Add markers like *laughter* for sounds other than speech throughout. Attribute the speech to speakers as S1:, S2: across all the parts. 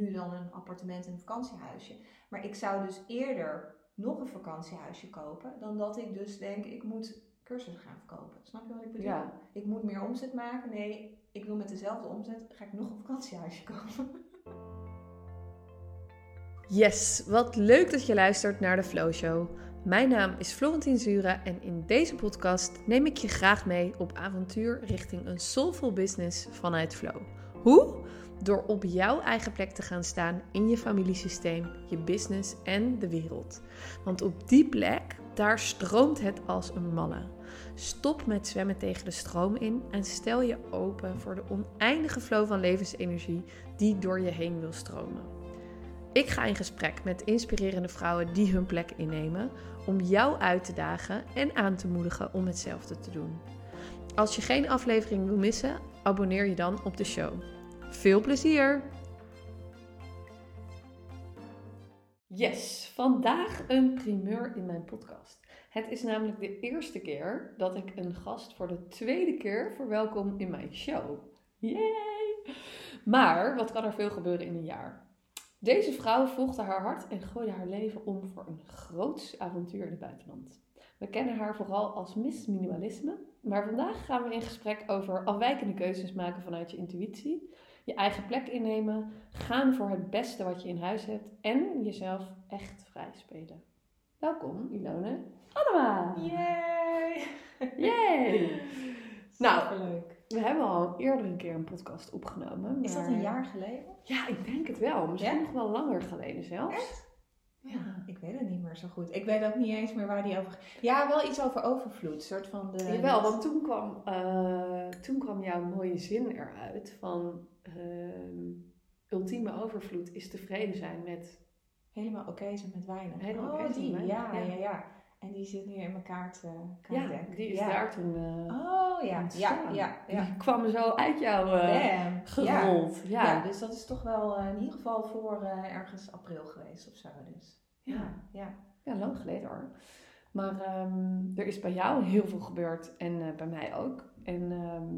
S1: nu dan een appartement en een vakantiehuisje. Maar ik zou dus eerder nog een vakantiehuisje kopen dan dat ik dus denk ik moet cursussen gaan verkopen. Snap je wat ik bedoel?
S2: Ja.
S1: Ik moet meer omzet maken. Nee, ik wil met dezelfde omzet ga ik nog een vakantiehuisje kopen. *laughs*
S2: Yes, wat leuk dat je luistert naar de Flow Show. Mijn naam is Florentien Zura en in deze podcast neem ik je graag mee op avontuur richting een soulful business vanuit Flow. Hoe? Door op jouw eigen plek te gaan staan in je familiesysteem, je business en de wereld. Want op die plek, daar stroomt het als een malle. Stop met zwemmen tegen de stroom in en stel je open voor de oneindige flow van levensenergie die door je heen wil stromen. Ik ga in gesprek met inspirerende vrouwen die hun plek innemen om jou uit te dagen en aan te moedigen om hetzelfde te doen. Als je geen aflevering wil missen, abonneer je dan op de show. Veel plezier! Yes, vandaag een primeur in mijn podcast. Het is namelijk de eerste keer dat ik een gast voor de tweede keer verwelkom in mijn show. Yay! Maar wat kan er veel gebeuren in een jaar? Deze vrouw volgde haar hart en gooide haar leven om voor een groots avontuur in het buitenland. We kennen haar vooral als Miss Minimalisme, maar vandaag gaan we in gesprek over afwijkende keuzes maken vanuit je intuïtie, je eigen plek innemen, gaan voor het beste wat je in huis hebt en jezelf echt vrij spelen. Welkom, Ilone. Annema!
S1: Yay!
S2: Yay! *laughs* Nou,
S1: leuk.
S2: We hebben al eerder een keer een podcast opgenomen.
S1: Is dat een jaar geleden?
S2: Ja, ik denk het wel. Misschien
S1: Ja?
S2: nog wel langer geleden zelfs.
S1: Echt?
S2: Ja.
S1: Ik weet het niet meer zo goed. Ik weet ook niet eens meer waar die over... Ja, wel iets over overvloed. Soort van de...
S2: Jawel, want toen kwam, eh, toen kwam jouw mooie zin eruit van ehm, ultieme overvloed is tevreden zijn met
S1: Helemaal oké zijn met weinig.
S2: Helemaal
S1: oh, die. Ja, ja,
S2: ja.
S1: ja, En die zit nu in mijn kaart, eh
S2: ja, die is
S1: ja.
S2: daar toen eh,
S1: Oh, ja. Ja, ja, ja.
S2: Die kwam zo uit jou
S1: Bam. Ja.
S2: gerold. Ja.
S1: Dus dat is toch wel in ieder geval voor ergens april geweest of zo. Dus.
S2: Ja.
S1: ja.
S2: Ja, lang geleden hoor. Maar ehm, er is bij jou heel veel gebeurd en eh, bij mij ook. En ehm,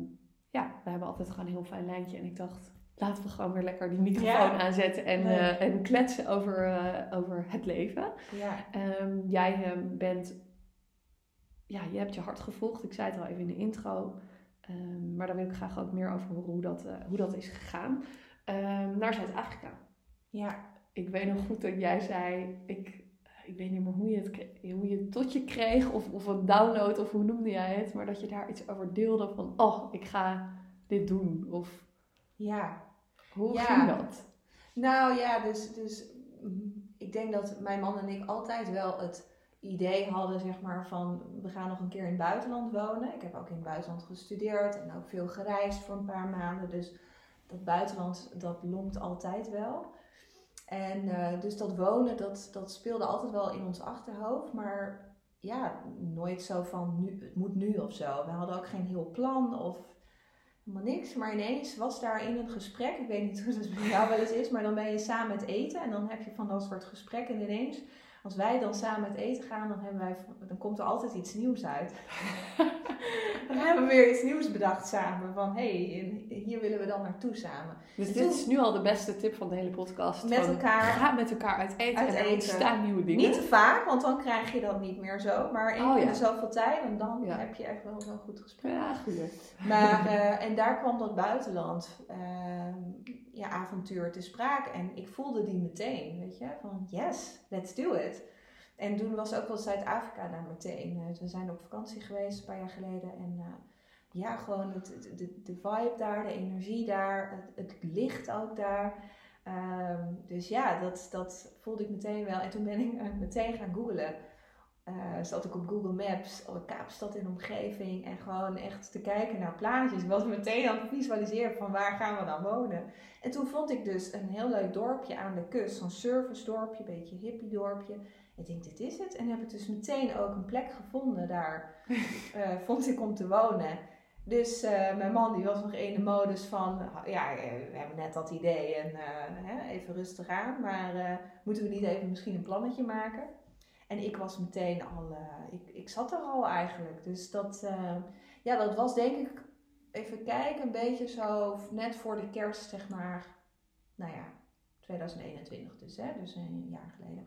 S2: ja, we hebben altijd gewoon een heel fijn lijntje. En ik dacht, laten we gewoon weer lekker die microfoon
S1: Ja.
S2: aanzetten en, eh, en kletsen over, eh, over het leven.
S1: ja.
S2: Ehm, jij bent, ja, je hebt je hart gevolgd. Ik zei het al even in de intro. Maar daar wil ik graag ook meer over horen hoe dat, hoe dat is gegaan. Naar Zuid-Afrika.
S1: Ja.
S2: Ik weet nog goed dat jij zei, ik, ik weet niet meer hoe je het, hoe je het tot je kreeg of, of een download of hoe noemde jij het, maar dat je daar iets over deelde van, oh, ik ga dit doen. Of
S1: ja.
S2: hoe
S1: Ja.
S2: ging dat?
S1: Nou ja, dus, dus mm, ik denk dat mijn man en ik altijd wel het idee hadden, zeg maar, van we gaan nog een keer in het buitenland wonen. Ik heb ook in het buitenland gestudeerd en ook veel gereisd voor een paar maanden. Dus dat buitenland, dat longt altijd wel. En eh, dus dat wonen, dat, dat speelde altijd wel in ons achterhoofd. Maar ja, nooit zo van nu, het moet nu of zo. We hadden ook geen heel plan of helemaal niks. Maar ineens was daar in een gesprek, ik weet niet *laughs* hoe dat bij jou wel eens is, maar dan ben je samen het eten en dan heb je van dat soort gesprekken en ineens. Als wij dan samen het eten gaan, dan, hebben wij, dan komt er altijd iets nieuws uit. *laughs* dan hebben we weer iets nieuws bedacht samen. Van hé, hey, hier willen we dan naartoe samen.
S2: Dus
S1: En
S2: dit
S1: toen-
S2: is nu al de beste tip van de hele podcast.
S1: Met
S2: van,
S1: elkaar-
S2: Ga met elkaar uit eten
S1: Uit
S2: en er ontstaan nieuwe dingen.
S1: Niet te vaak, want dan krijg je dat niet meer zo. Maar
S2: Oh, ja.
S1: in zoveel tijd en dan
S2: Ja.
S1: heb je echt wel een goed gesprek.
S2: Ja.
S1: Maar, *laughs* eh, en daar kwam dat buitenland, ehm, ja, avontuur te sprake. En ik voelde die meteen, weet je, van yes, let's do it. En toen was ook wel Zuid-Afrika daar meteen. Eh, we zijn op vakantie geweest een paar jaar geleden. En eh, ja, gewoon het, de, de vibe daar, de energie daar, het, licht ook daar. Ehm, dus ja, dat, dat voelde ik meteen wel. En toen ben ik eh, meteen gaan googlen. Zat ik op Google Maps, Kaapstad in omgeving. En gewoon echt te kijken naar plaatjes. Ik was meteen aan het visualiseren van waar gaan we dan wonen. En toen vond ik dus een heel leuk dorpje aan de kust. Zo'n service dorpje, een beetje hippie dorpje. Ik denk, dit is het. En heb ik dus meteen ook een plek gevonden daar. *laughs* eh, vond ik om te wonen. Dus eh, mijn man die was nog in de modus van, ja, eh, we hebben net dat idee en hè, even rustig aan. Maar moeten we niet even misschien een plannetje maken? En ik was meteen al, ik, ik zat er al eigenlijk. Dus dat, ja, dat was denk ik, even kijken, een beetje zo net voor de kerst, zeg maar, nou ja, 2021 dus, hè, dus een jaar geleden.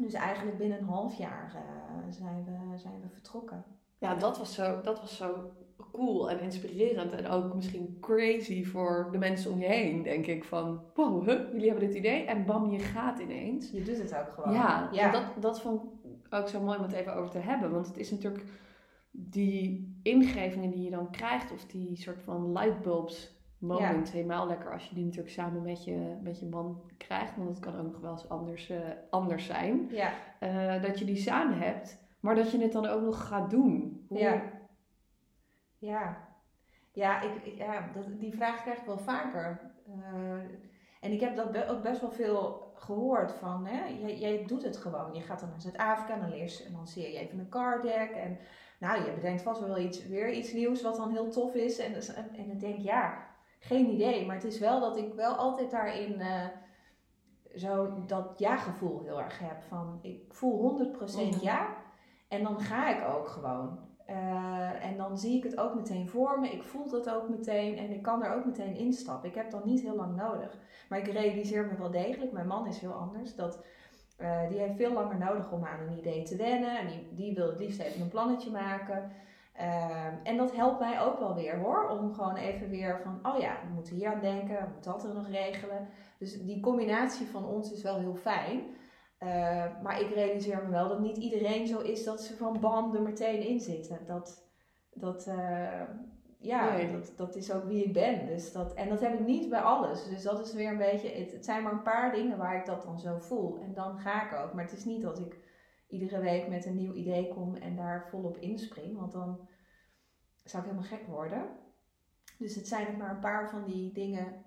S1: Dus eigenlijk binnen een half jaar uh, zijn, we, zijn we vertrokken.
S2: Ja, dat was, zo, dat was zo cool en inspirerend en ook misschien crazy voor de mensen om je heen, denk ik. Van, wow, huh, jullie hebben dit idee en bam, je gaat ineens.
S1: Je doet het ook gewoon.
S2: Ja, ja. dat, dat vond ik ook zo mooi om het even over te hebben. Want het is natuurlijk die ingevingen die je dan krijgt, of die soort van lightbulbs moment, helemaal lekker als je die natuurlijk samen met je, met je man krijgt. Want het kan ook nog wel eens anders, uh, anders zijn.
S1: Ja.
S2: Uh, dat je die samen hebt, maar dat je het dan ook nog gaat doen.
S1: Hoe... Ja. Ja. Ja, ik, ja dat, die vraag krijg ik wel vaker. Uh, en ik heb dat ook best wel veel gehoord van, hè, jij, jij doet het gewoon. Je gaat dan naar Zuid-Afrika en dan leer en dan zie je even een card deck. En nou, je bedenkt vast wel iets, weer iets nieuws wat dan heel tof is. En, en, en dan denk ja, geen idee. Maar het is wel dat ik wel altijd daarin uh, zo dat ja-gevoel heel erg heb. Van ik voel 100% ja. En dan ga ik ook gewoon. Uh, en dan zie ik het ook meteen voor me. Ik voel dat ook meteen. En ik kan er ook meteen instappen. Ik heb dan niet heel lang nodig. Maar ik realiseer me wel degelijk. Mijn man is heel anders. Dat uh, die heeft veel langer nodig om aan een idee te wennen. En die, die wil het liefst even een plannetje maken. Ehm, en dat helpt mij ook wel weer hoor, om gewoon even weer van, oh ja, we moeten hier aan denken, we moeten dat er nog regelen. Dus die combinatie van ons is wel heel fijn. Ehm, maar ik realiseer me wel dat niet iedereen zo is dat ze van bam er meteen in zitten. Dat, dat, uh, ja, dat, dat is ook wie ik ben. Dus dat, en dat heb ik niet bij alles. Dus dat is weer een beetje, het, het zijn maar een paar dingen waar ik dat dan zo voel. En dan ga ik ook. Maar het is niet dat ik iedere week met een nieuw idee kom en daar volop inspring. Want dan zou ik helemaal gek worden. Dus het zijn er maar een paar van die dingen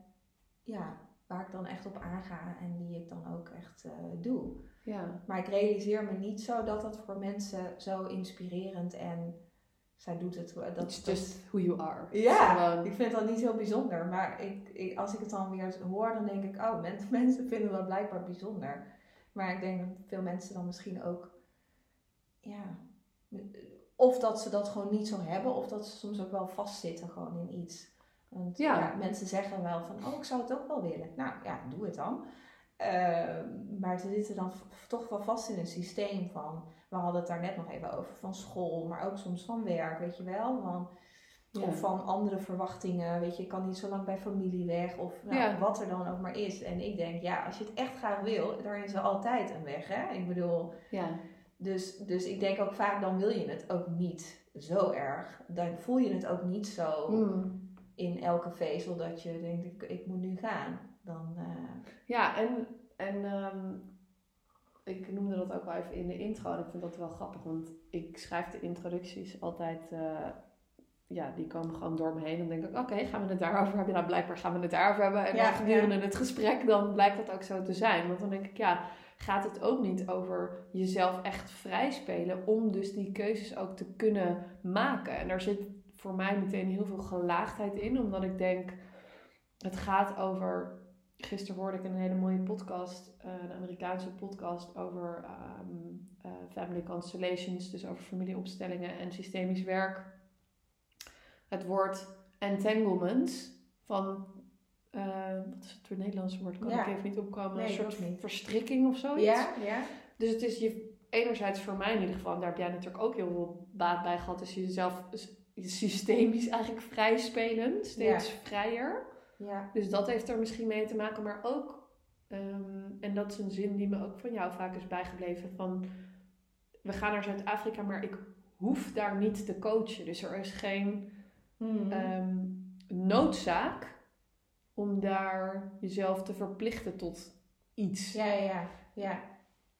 S1: ja, waar ik dan echt op aanga en die ik dan ook echt uh, doe.
S2: Ja.
S1: Maar ik realiseer me niet zo dat dat voor mensen zo inspirerend en zij doet het.
S2: Dat, It's just who you are.
S1: Ja, ik vind dat niet heel bijzonder. Maar ik, ik, als ik het dan weer hoor, dan denk ik, oh, *laughs* mensen vinden dat blijkbaar bijzonder. Maar ik denk dat veel mensen dan misschien ook ja, of dat ze dat gewoon niet zo hebben, of dat ze soms ook wel vastzitten gewoon in iets. Want ja. mensen zeggen wel van, oh, ik zou het ook wel willen. Nou ja, doe het dan. Ehm, maar ze zitten dan toch wel vast in een systeem van, we hadden het daar net nog even over, van school, maar ook soms van werk, weet je wel. Van, Of van andere verwachtingen, weet je, ik kan niet zo lang bij familie weg, of nou, wat er dan ook maar is. En ik denk, ja, als je het echt graag wil, daar is er altijd een weg, hè. Ik bedoel,
S2: ja.
S1: Dus, dus ik denk ook vaak, dan wil je het ook niet zo erg. Dan voel je het ook niet zo hmm. in elke vezel dat je denkt, ik, ik moet nu gaan. Dan, uh...
S2: Ja, en, en um, ik noemde dat ook wel even in de intro. En ik vind dat wel grappig, want ik schrijf de introducties altijd... Uh, ja, die komen gewoon door me heen. Dan denk ik, oké, gaan we het daarover hebben? Nou, blijkbaar gaan we het daarover hebben. En ja, dan gedurende het gesprek, dan blijkt dat ook zo te zijn. Want dan denk ik, ja, gaat het ook niet over jezelf echt vrij spelen om dus die keuzes ook te kunnen maken. En daar zit voor mij meteen heel veel gelaagdheid in, omdat ik denk, het gaat over. Gisteren hoorde ik een hele mooie podcast, eh, een Amerikaanse podcast over um, uh, family constellations, dus over familieopstellingen en systemisch werk. Het woord entanglement van uh, wat is het voor Nederlands woord? Kan ik even niet opkomen. een soort verstrikking of zoiets.
S1: Ja, ja.
S2: Dus het is je, enerzijds voor mij in ieder geval, en daar heb jij natuurlijk ook heel veel baat bij gehad, is jezelf systemisch eigenlijk vrij spelen, steeds vrijer.
S1: Ja.
S2: Dus dat heeft er misschien mee te maken, maar ook, um, en dat is een zin die me ook van jou vaak is bijgebleven, van we gaan naar Zuid-Afrika, maar ik hoef daar niet te coachen. Dus er is geen hmm. um, noodzaak om daar jezelf te verplichten tot iets.
S1: Ja, ja, ja.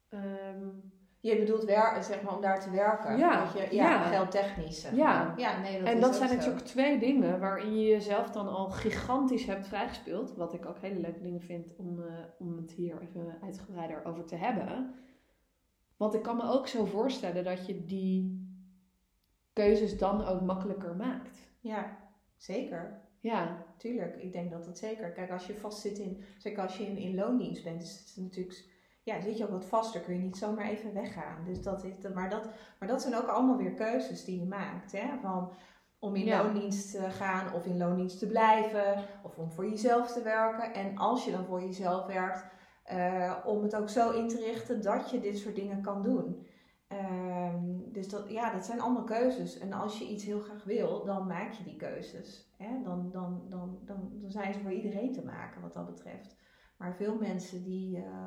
S2: Um,
S1: je bedoelt wer zeg maar om daar te werken.
S2: Ja,
S1: je, ja, ja. geldtechnisch.
S2: Ja.
S1: ja, nee, dat
S2: en dat zijn natuurlijk twee dingen waarin je jezelf dan al gigantisch hebt vrijgespeeld. Wat ik ook hele leuke dingen vind om, uh, om het hier even uitgebreider over te hebben. Want ik kan me ook zo voorstellen dat je die keuzes dan ook makkelijker maakt.
S1: Ja, zeker.
S2: Ja.
S1: Tuurlijk, ik denk dat dat zeker. Kijk, als je vast zit in, zeker als je in, in loondienst bent, is het natuurlijk, ja, zit je ook wat vaster, kun je niet zomaar even weggaan. Dus dat is, maar, dat, maar dat zijn ook allemaal weer keuzes die je maakt. Hè? Van, Om in
S2: Ja.
S1: loondienst te gaan of in loondienst te blijven of om voor jezelf te werken. En als je dan voor jezelf werkt, eh, om het ook zo in te richten dat je dit soort dingen kan doen. Ehm, dus dat, ja, dat zijn allemaal keuzes. En als je iets heel graag wil, dan maak je die keuzes. Hè? Dan, dan, dan, dan, dan zijn ze voor iedereen te maken wat dat betreft. Maar veel mensen die, eh,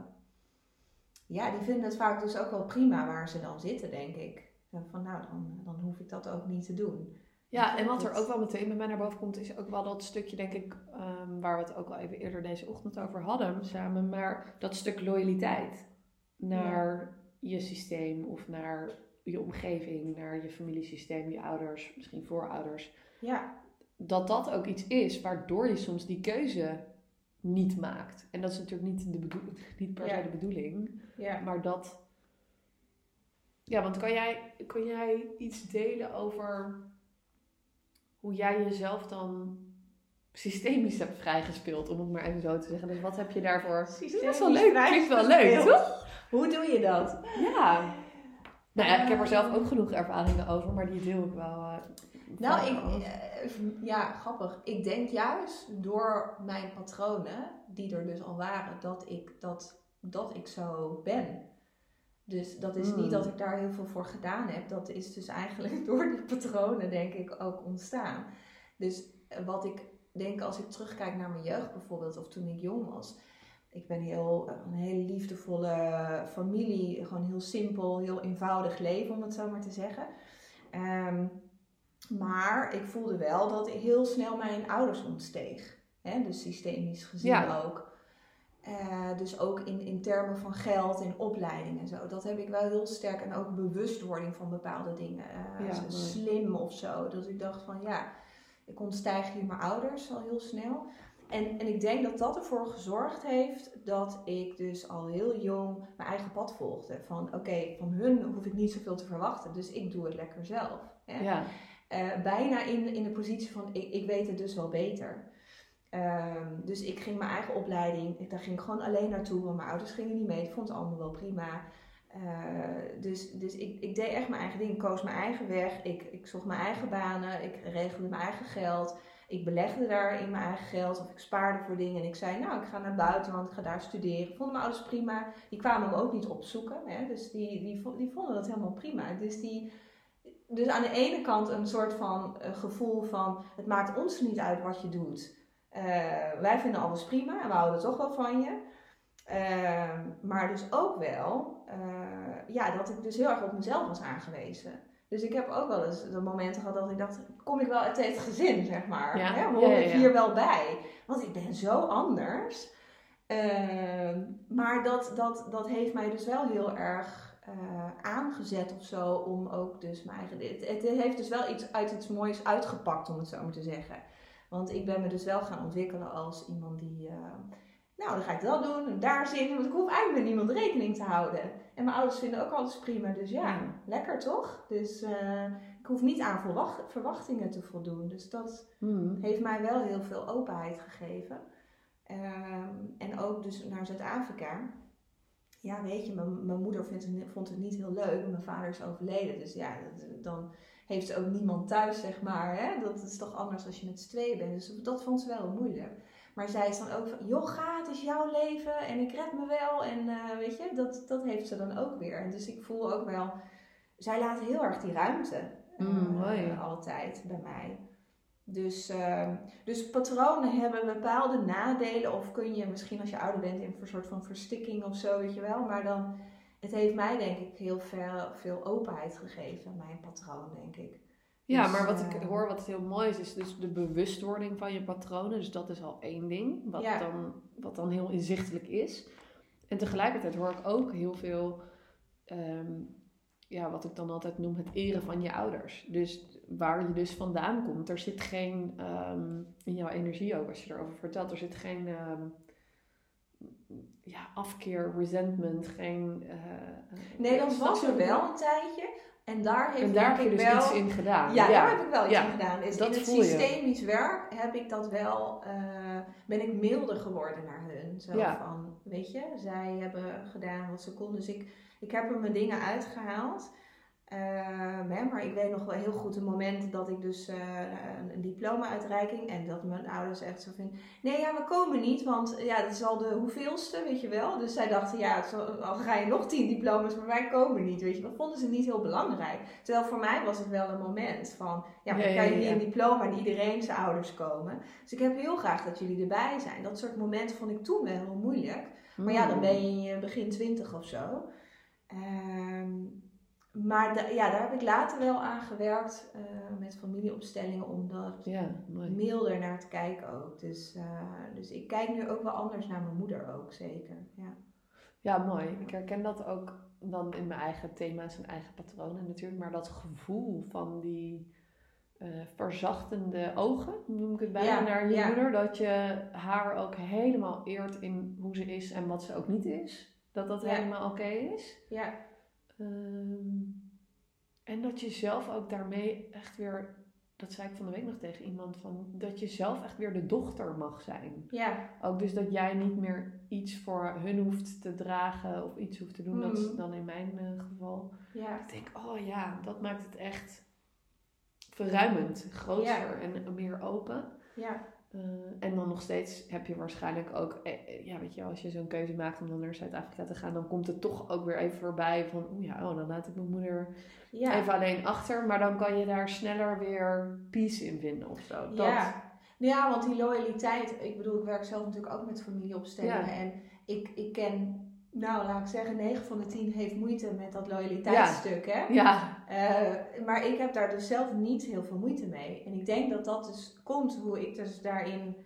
S1: ja, die vinden het vaak dus ook wel prima waar ze dan zitten, denk ik. Van nou, dan, dan hoef ik dat ook niet te doen.
S2: Ja, en wat er ook wel meteen bij mij naar boven komt, is ook wel dat stukje, denk ik, ehm, waar we het ook al even eerder deze ochtend over hadden samen, maar dat stuk loyaliteit naar je systeem of naar je omgeving, naar je familiesysteem, je ouders, misschien voorouders.
S1: Ja,
S2: Dat dat ook iets is waardoor je soms die keuze niet maakt. En dat is natuurlijk niet, de bedoel- *laughs* niet per se
S1: Ja.
S2: de bedoeling.
S1: ja.
S2: Maar dat. Ja, want kan jij, kan jij iets delen over hoe jij jezelf dan systemisch hebt vrijgespeeld, om het maar even zo te zeggen? Dus wat heb je daarvoor? Dat is wel
S1: Systemisch
S2: leuk. Klinkt wel leuk, toch?
S1: Hoe doe je dat?
S2: Ja. Nou ja, ik heb er zelf ook genoeg ervaringen over, maar die deel ik wel. eh,
S1: Nou, ik,
S2: af.
S1: eh, ja, grappig. Ik denk juist door mijn patronen, die er dus al waren, dat ik, dat, dat ik zo ben. Dus dat is
S2: Hmm.
S1: niet dat ik daar heel veel voor gedaan heb. Dat is dus eigenlijk *laughs* door die patronen, denk ik, ook ontstaan. Dus eh, wat ik denk als ik terugkijk naar mijn jeugd bijvoorbeeld, of toen ik jong was. Ik ben heel, een hele liefdevolle familie, gewoon heel simpel, heel eenvoudig leven, om het zo maar te zeggen. Ehm, maar ik voelde wel dat heel snel mijn ouders ontsteeg. Hè? Dus systemisch gezien
S2: Ja.
S1: ook. Eh, dus ook in, in termen van geld en opleiding en zo. Dat heb ik wel heel sterk. En ook bewustwording van bepaalde dingen. Eh,
S2: Ja,
S1: slim of zo. Dat ik dacht van ja, ik ontstijg hier mijn ouders al heel snel. En, en ik denk dat dat ervoor gezorgd heeft dat ik dus al heel jong mijn eigen pad volgde. Van oké, van hun hoef ik niet zoveel te verwachten. Dus ik doe het lekker zelf. Hè?
S2: Ja,
S1: Eh, bijna in, in de positie van ik, ik weet het dus wel beter. Ehm, dus ik ging mijn eigen opleiding, ik- daar ging ik gewoon alleen naartoe, want mijn ouders gingen niet mee. Ik vond het allemaal wel prima. Eh, dus dus ik, ik deed echt mijn eigen ding, ik koos mijn eigen weg. Ik, ik zocht mijn eigen banen, ik regelde mijn eigen geld. Ik belegde daar in mijn eigen geld of ik spaarde voor dingen. En ik zei, nou, ik ga naar buiten, want ik ga daar studeren. Vonden mijn ouders prima. Die kwamen me ook niet opzoeken. Hè? Dus die, die, die vonden dat helemaal prima. Dus die, dus aan de ene kant een soort van eh, gevoel van het maakt ons niet uit wat je doet. Eh, wij vinden alles prima en we houden toch wel van je. Ehm, maar dus ook wel eh, ja, dat ik dus heel erg op mezelf was aangewezen. Dus ik heb ook wel eens de momenten gehad dat ik dacht, kom ik wel uit dit gezin, zeg maar.
S2: Ja,
S1: Hè? Hoor
S2: ja, ja,
S1: ik hier wel bij? Want ik ben zo anders. Ehm, maar dat, dat, dat heeft mij dus wel heel erg eh, aangezet of zo om ook dus mijn eigen... Het, het heeft dus wel iets uit iets moois uitgepakt, om het zo maar te zeggen. Want ik ben me dus wel gaan ontwikkelen als iemand die... nou, dan ga ik dat doen en daar zingen, want ik hoef eigenlijk met niemand rekening te houden. En mijn ouders vinden ook alles prima, dus ja,
S2: Ja.
S1: lekker toch? Dus eh, ik hoef niet aan verwacht- verwachtingen te voldoen. Dus dat
S2: Hmm.
S1: heeft mij wel heel veel openheid gegeven. Ehm, en ook dus naar Zuid-Afrika. Ja, weet je, mijn, mijn moeder vindt het, vond het niet heel leuk. Mijn vader is overleden. Dus ja, dat- dan heeft ze ook niemand thuis, zeg maar. Hè? Dat is toch anders als je met z'n tweeën bent. Dus dat vond ze wel moeilijk. Maar zij is dan ook van, joh, ga, het is jouw leven en ik red me wel. En eh, weet je, dat, dat heeft ze dan ook weer. En dus ik voel ook wel, zij laat heel erg die ruimte. eh,
S2: Mm, mooi.
S1: altijd bij mij. Dus, ehm, dus patronen hebben bepaalde nadelen. Of kun je misschien als je ouder bent in een soort van verstikking of zo, weet je wel. Maar dan, het heeft mij denk ik heel veel, veel openheid gegeven, mijn patroon, denk ik.
S2: Ja,
S1: Dus,
S2: maar wat ik
S1: eh,
S2: hoor, wat heel mooi is, is dus de bewustwording van je patronen. Dus dat is al één ding, wat,
S1: Ja.
S2: dan, wat dan heel inzichtelijk is. En tegelijkertijd hoor ik ook heel veel, ehm, ja, wat ik dan altijd noem, het eren van je ouders. Dus waar je dus vandaan komt, er zit geen, ehm, in jouw energie ook, als je erover vertelt, er zit geen ehm, ja, afkeer, resentment, geen... eh,
S1: Nee, dat was er wel een tijdje. En daar heeft
S2: En daar
S1: denk
S2: heb je
S1: ik
S2: dus
S1: wel...
S2: iets in gedaan.
S1: Ja, daar heb ik wel iets
S2: Ja.
S1: in gedaan. Dus
S2: Dat
S1: in het
S2: je.
S1: systemisch werk heb ik dat wel, eh, ben ik milder geworden naar hun. Zo
S2: Ja.
S1: van, weet je, zij hebben gedaan wat ze konden. Dus ik, ik heb er mijn dingen uitgehaald. Hè, maar ik weet nog wel heel goed een moment dat ik dus eh, een, diploma-uitreiking en dat mijn ouders echt zo vinden: nee, ja, we komen niet, want ja, dat is al de hoeveelste, weet je wel. Dus zij dachten: ja, al ga je nog tien diploma's, maar wij komen niet, weet je. Dat vonden ze niet heel belangrijk. Terwijl voor mij was het wel een moment van: ja, maar
S2: ja,
S1: kan je een diploma en iedereen zijn ouders komen. Dus ik heb heel graag dat jullie erbij zijn. Dat soort momenten vond ik toen wel heel moeilijk. Maar ja, dan ben je in je begin twintig of zo. Ehm, maar da- ja, daar heb ik later wel aan gewerkt eh, met familieopstellingen om dat
S2: Ja,
S1: milder naar te kijken ook. Dus, eh, dus ik kijk nu ook wel anders naar mijn moeder ook, zeker. Ja,
S2: Ja, mooi. Ik herken dat ook dan in mijn eigen thema's en eigen patronen natuurlijk. Maar dat gevoel van die eh, verzachtende ogen, noem ik het bijna,
S1: Ja,
S2: naar je
S1: ja.
S2: moeder. Dat je haar ook helemaal eert in hoe ze is en wat ze ook niet is. Dat dat helemaal oké is.
S1: ja,
S2: Ehm, en dat je zelf ook daarmee echt weer, dat zei ik van de week nog tegen iemand, van, dat je zelf echt weer de dochter mag zijn.
S1: ja,
S2: Ook dus dat jij niet meer iets voor hun hoeft te dragen of iets hoeft te doen. Dat is
S1: Mhm.
S2: dan in mijn eh, geval.
S1: ja,
S2: Ik denk, oh ja, dat maakt het echt verruimend, groter
S1: Ja.
S2: en meer open.
S1: ja,
S2: Eh, en dan nog steeds heb je waarschijnlijk ook, eh, eh, ja weet je, als je zo'n keuze maakt om dan naar Zuid-Afrika te gaan, dan komt het toch ook weer even voorbij van, oeh ja, oh, dan laat ik mijn moeder
S1: ja.
S2: even alleen achter. Maar dan kan je daar sneller weer peace in vinden of zo. Dat,
S1: Ja. ja, want die loyaliteit, ik bedoel, ik werk zelf natuurlijk ook met familieopstellingen.
S2: Ja.
S1: En ik, ik ken, nou laat ik zeggen, 9 van de 10 heeft moeite met dat loyaliteitsstuk. Hè?
S2: ja,
S1: Eh, maar ik heb daar dus zelf niet heel veel moeite mee. En ik denk dat dat dus komt hoe ik dus daarin,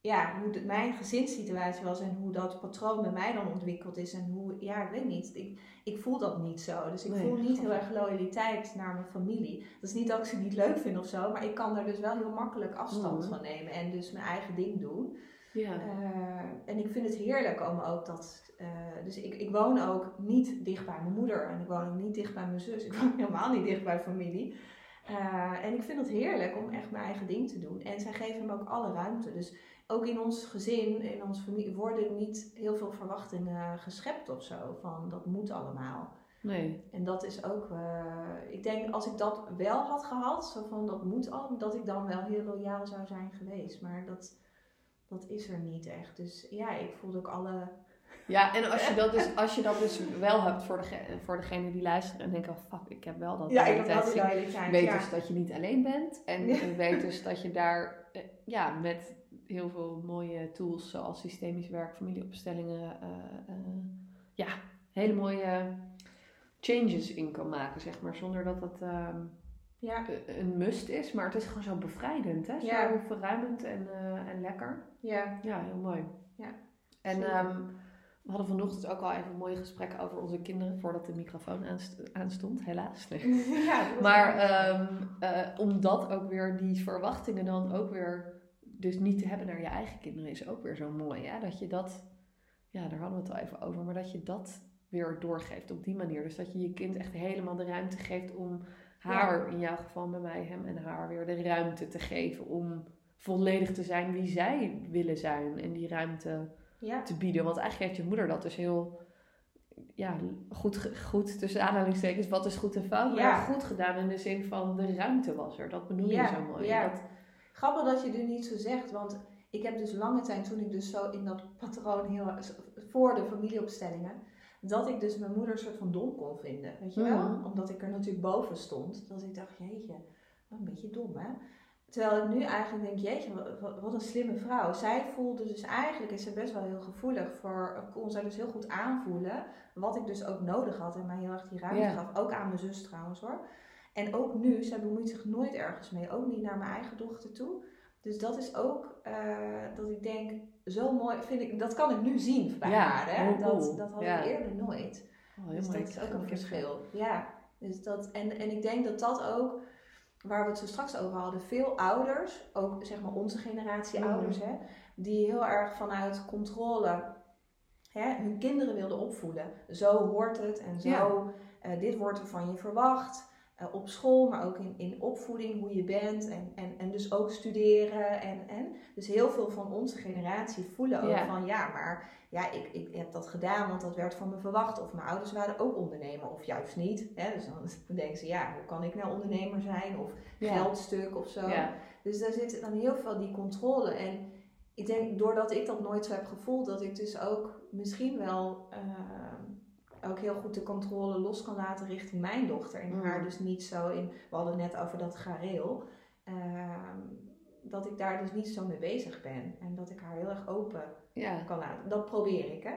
S1: ja, hoe mijn gezinssituatie was en hoe dat patroon bij mij dan ontwikkeld is. En hoe, ja, ik weet niet. Ik, ik voel dat niet zo. Dus ik
S2: Nee.
S1: voel niet heel erg loyaliteit naar mijn familie. Dat is niet dat ik ze niet leuk vind of zo, maar ik kan daar dus wel heel makkelijk afstand
S2: Mhm.
S1: van nemen en dus mijn eigen ding doen.
S2: Ja.
S1: Eh, en ik vind het heerlijk om ook dat. eh, dus ik, ik woon ook niet dicht bij mijn moeder en ik woon ook niet dicht bij mijn zus. *laughs* Ik woon helemaal niet dicht bij familie. Eh, en ik vind het heerlijk om echt mijn eigen ding te doen. En zij geven me ook alle ruimte. Dus ook in ons gezin, in onze familie, worden niet heel veel verwachtingen geschept of zo. Van dat moet allemaal.
S2: nee.
S1: En dat is ook, ik denk als ik dat wel had gehad, zo van dat moet al, dat ik dan wel heel loyaal zou zijn geweest. Maar dat, dat is er niet echt. Dus ja, ik voelde ook alle.
S2: Ja, en als je dat dus, *laughs* als je dat dus wel hebt voor, dege, voor degene die luisteren en denken, oh fuck, ik heb wel dat
S1: Ja, ik heb wel die.
S2: Weet
S1: ja.
S2: dus dat je niet alleen bent. En
S1: Ja. *laughs*
S2: weet dus dat je daar eh, ja, met heel veel mooie tools zoals systemisch werk, familieopstellingen, eh, eh, ja, hele mooie changes in kan maken, zeg maar. Zonder dat dat ehm,
S1: ja,
S2: een must is, maar het is gewoon zo bevrijdend, hè? Zo
S1: Ja.
S2: verruimend en, eh, en lekker.
S1: ja,
S2: Ja, heel mooi.
S1: Ja,
S2: En ehm, we hadden vanochtend ook al even mooie gesprekken over onze kinderen voordat de microfoon aanst- aanstond, helaas. *laughs* Nee.
S1: ja
S2: Maar ehm, eh, omdat ook weer die verwachtingen dan ook weer, dus niet te hebben naar je eigen kinderen, is ook weer zo mooi. Hè? Dat je dat, ja, daar hadden we het al even over, maar dat je dat weer doorgeeft op die manier. Dus dat je je kind echt helemaal de ruimte geeft om haar, in jouw geval bij mij, hem en haar, weer de ruimte te geven om volledig te zijn wie zij willen zijn en die ruimte
S1: ja,
S2: te bieden. Want eigenlijk heeft je moeder dat dus heel ja, goed, goed tussen aanhalingstekens, wat is goed en fout, maar
S1: Ja.
S2: goed gedaan in de zin van de ruimte was er. Dat benoem je
S1: Ja,
S2: zo mooi.
S1: ja.
S2: Dat,
S1: Grappig dat je dit niet zo zegt, want ik heb dus lange tijd, toen ik dus zo in dat patroon heel, voor de familieopstellingen, dat ik dus mijn moeder een soort van dom kon vinden, weet je wel?
S2: Mhm.
S1: Omdat ik er natuurlijk boven stond, dat ik dacht, jeetje, wat een beetje dom hè? Terwijl ik nu eigenlijk denk, jeetje, wat, een slimme vrouw. Zij voelde dus eigenlijk, is ze best wel heel gevoelig voor, kon zij dus heel goed aanvoelen, wat ik dus ook nodig had en mij heel erg die ruimte gaf. Ook aan mijn zus trouwens hoor. En ook nu, zij bemoeit zich nooit ergens mee, ook niet naar mijn eigen dochter toe. Dus dat is ook eh, dat ik denk, zo mooi vind ik, dat kan ik nu zien bij
S2: Ja,
S1: haar. Hè?
S2: heel
S1: Dat, dat had
S2: Ja.
S1: ik eerder nooit.
S2: oh,
S1: dus dat is ook een verschil. Ja, dus dat, en, en ik denk dat dat ook, waar we het zo straks over hadden, veel ouders, ook zeg maar onze generatie
S2: Mhm.
S1: ouders, hè, die heel erg vanuit controle hè, hun kinderen wilden opvoeden. Zo hoort het en zo,
S2: Ja.
S1: eh, dit wordt er van je verwacht. Eh, op school, maar ook in, in opvoeding, hoe je bent en, en, en dus ook studeren. En, en. Dus heel veel van onze generatie voelen ook van ja, maar ja, ik, ik heb dat gedaan, want dat werd van me verwacht. Of mijn ouders waren ook ondernemer, of juist niet. Hè? Dus dan *laughs* denken ze, ja, hoe kan ik nou ondernemer zijn? Of geldstuk of zo. Dus daar zit dan heel veel die controle. En ik denk, doordat ik dat nooit zo heb gevoeld, dat ik dus ook misschien wel uh, ook heel goed de controle los kan laten richting mijn dochter. En haar dus niet zo in, we hadden net over dat gareel. Uh, dat ik daar dus niet zo mee bezig ben. En dat ik haar heel erg open kan laten. Dat probeer ik, hè?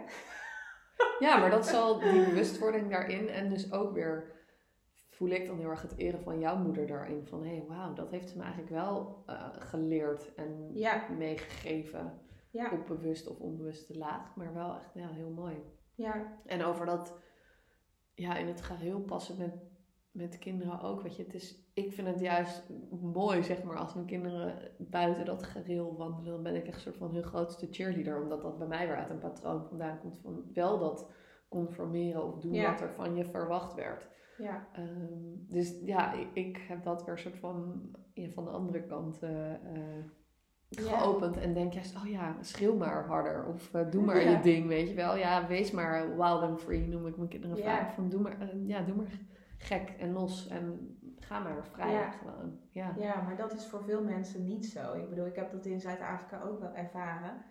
S2: Ja, maar dat zal die bewustwording daarin en dus ook weer voel ik dan heel erg het eren van jouw moeder daarin. Van hé, hey, wauw, dat heeft ze me eigenlijk wel uh, geleerd en meegegeven. Ja. Op bewust of onbewuste laag. Maar wel echt ja, heel mooi. Ja. En over dat ja, in het geheel passen met, met kinderen ook. Weet je, het is, ik vind het juist mooi, zeg maar, als mijn kinderen buiten dat gereel wandelen. Dan ben ik echt een soort van hun grootste cheerleader. Omdat dat bij mij weer uit een patroon vandaan komt van wel dat conformeren of doen wat er van je verwacht werd. Ja. Ehm, dus ja, ik, ik, heb dat weer soort van ja, van de andere kant uh, geopend. En denk juist, oh ja, schreeuw maar harder. Of uh, doe maar je ding, weet je wel. Ja, wees maar wild and free, noem ik mijn kinderen vaak. Van doe maar, ja, doe maar gek en los. En ga maar vrij ja. gewoon.
S1: Ja. ja, maar dat is voor veel mensen niet zo. Ik bedoel, ik heb dat in Zuid-Afrika ook wel ervaren.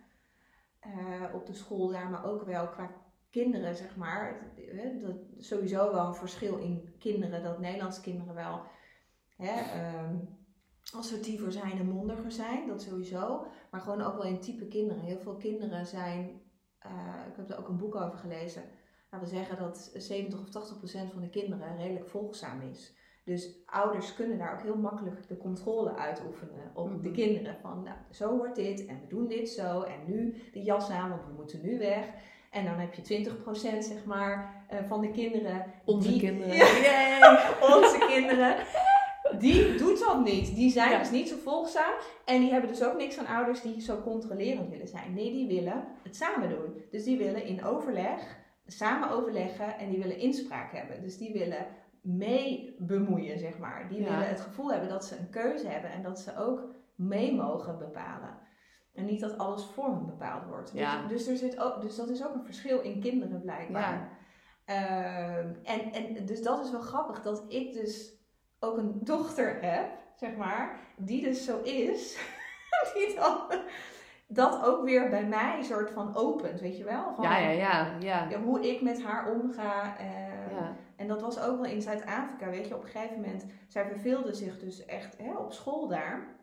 S1: op de school daar, maar ook wel qua kinderen, zeg maar, dat, sowieso wel een verschil in kinderen, dat Nederlandse kinderen wel hè, um, assertiever zijn en mondiger zijn, dat sowieso. Maar gewoon ook wel in type kinderen. Heel veel kinderen zijn, uh, ik heb er ook een boek over gelezen, laten we zeggen dat 70 of 80 procent van de kinderen redelijk volgzaam is. Dus ouders kunnen daar ook heel makkelijk de controle uitoefenen op de mhm. kinderen. Van nou, zo wordt dit en we doen dit zo en nu de jas aan, want we moeten nu weg. En dan heb je 20% zeg maar uh, van de kinderen.
S2: Onze die, kinderen. *laughs*
S1: onze kinderen. Die doet dat niet. Die zijn dus niet zo volgzaam. En die hebben dus ook niks aan ouders die zo controlerend willen zijn. Nee, die willen het samen doen. Dus die willen in overleg, samen overleggen en die willen inspraak hebben. Dus die willen mee bemoeien, zeg maar. Die willen het gevoel hebben dat ze een keuze hebben en dat ze ook mee mogen bepalen. En niet dat alles voor hem bepaald wordt. Dus, dus, er zit ook, dus dat is ook een verschil in kinderen blijkbaar. Ja. Ehm, en, en dus dat is wel grappig dat ik dus ook een dochter heb, zeg maar, die dus zo is, *laughs* die dan dat ook weer bij mij soort van opent, weet je wel? Van,
S2: ja, ja, ja, ja,
S1: Hoe ik met haar omga. Ja. En dat was ook wel in Zuid-Afrika, weet je. Op een gegeven moment, zij verveelde zich dus echt hè, op school daar.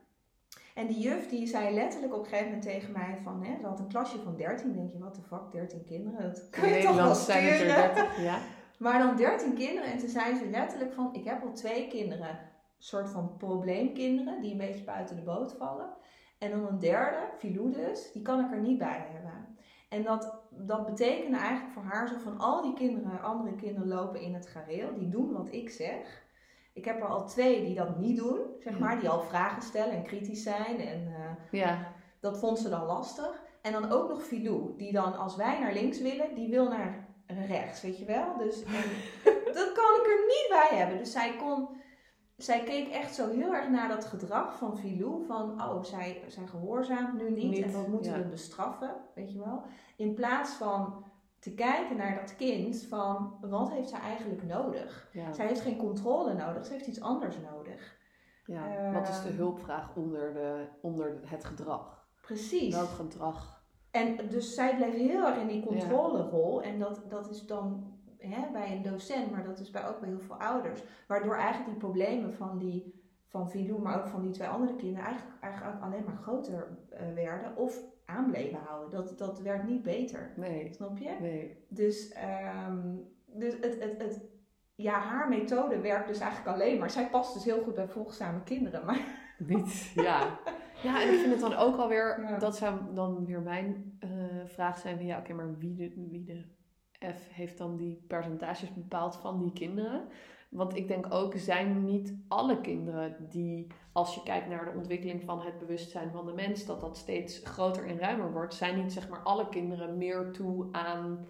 S1: En die juf die zei letterlijk op een gegeven moment tegen mij van, hè, ze had een klasje van 13, denk je, wat de fuck, 13 kinderen, dat kun je toch wel sturen. Zijn er 30, ja. Maar dan 13 kinderen en toen zei ze letterlijk van, ik heb al twee kinderen, soort van probleemkinderen, die een beetje buiten de boot vallen. En dan een derde, Filou dus, die kan ik er niet bij hebben. En dat, dat betekende eigenlijk voor haar zo van al die kinderen, andere kinderen lopen in het gareel, die doen wat ik zeg. Ik heb er al twee die dat niet doen, zeg maar, die al vragen stellen en kritisch zijn. En uh, ja. dat vond ze dan lastig. En dan ook nog Filou, die dan als wij naar links willen, die wil naar rechts, weet je wel. Dus *laughs* dat kan ik er niet bij hebben. Dus zij kon, zij keek echt zo heel erg naar dat gedrag van Filou. Van, oh, zij, zij gehoorzaamt nu niet, niet en wat moeten we bestraffen, weet je wel. In plaats van te kijken naar dat kind van wat heeft zij eigenlijk nodig? Zij heeft geen controle nodig, ze heeft iets anders nodig.
S2: Ja, wat is de ehm, hulpvraag onder, de, onder het gedrag?
S1: Precies.
S2: Welk gedrag?
S1: En dus zij bleef heel erg in die controlerol. En dat, dat is dan hè, bij een docent, maar dat is bij ook bij heel veel ouders. Waardoor eigenlijk die problemen van die van Vilou, maar ook van die twee andere kinderen, eigenlijk, eigenlijk alleen maar groter uh, werden. Of aan bleven houden. Dat, dat werd niet beter. Nee. Snap je? Nee. Dus, um, dus het, het, het, ja, haar methode werkt dus eigenlijk alleen maar. Zij past dus heel goed bij volgzame kinderen, maar...
S2: Niet, ja. *laughs* Ja, en ik vind het dan ook alweer, ja. dat zou dan weer mijn uh, vraag zijn van ja, oké, maar wie de, wie de F heeft dan die percentages bepaald van die kinderen? Want ik denk ook, zijn niet alle kinderen die, als je kijkt naar de ontwikkeling van het bewustzijn van de mens, dat dat steeds groter en ruimer wordt, zijn niet zeg maar alle kinderen meer toe aan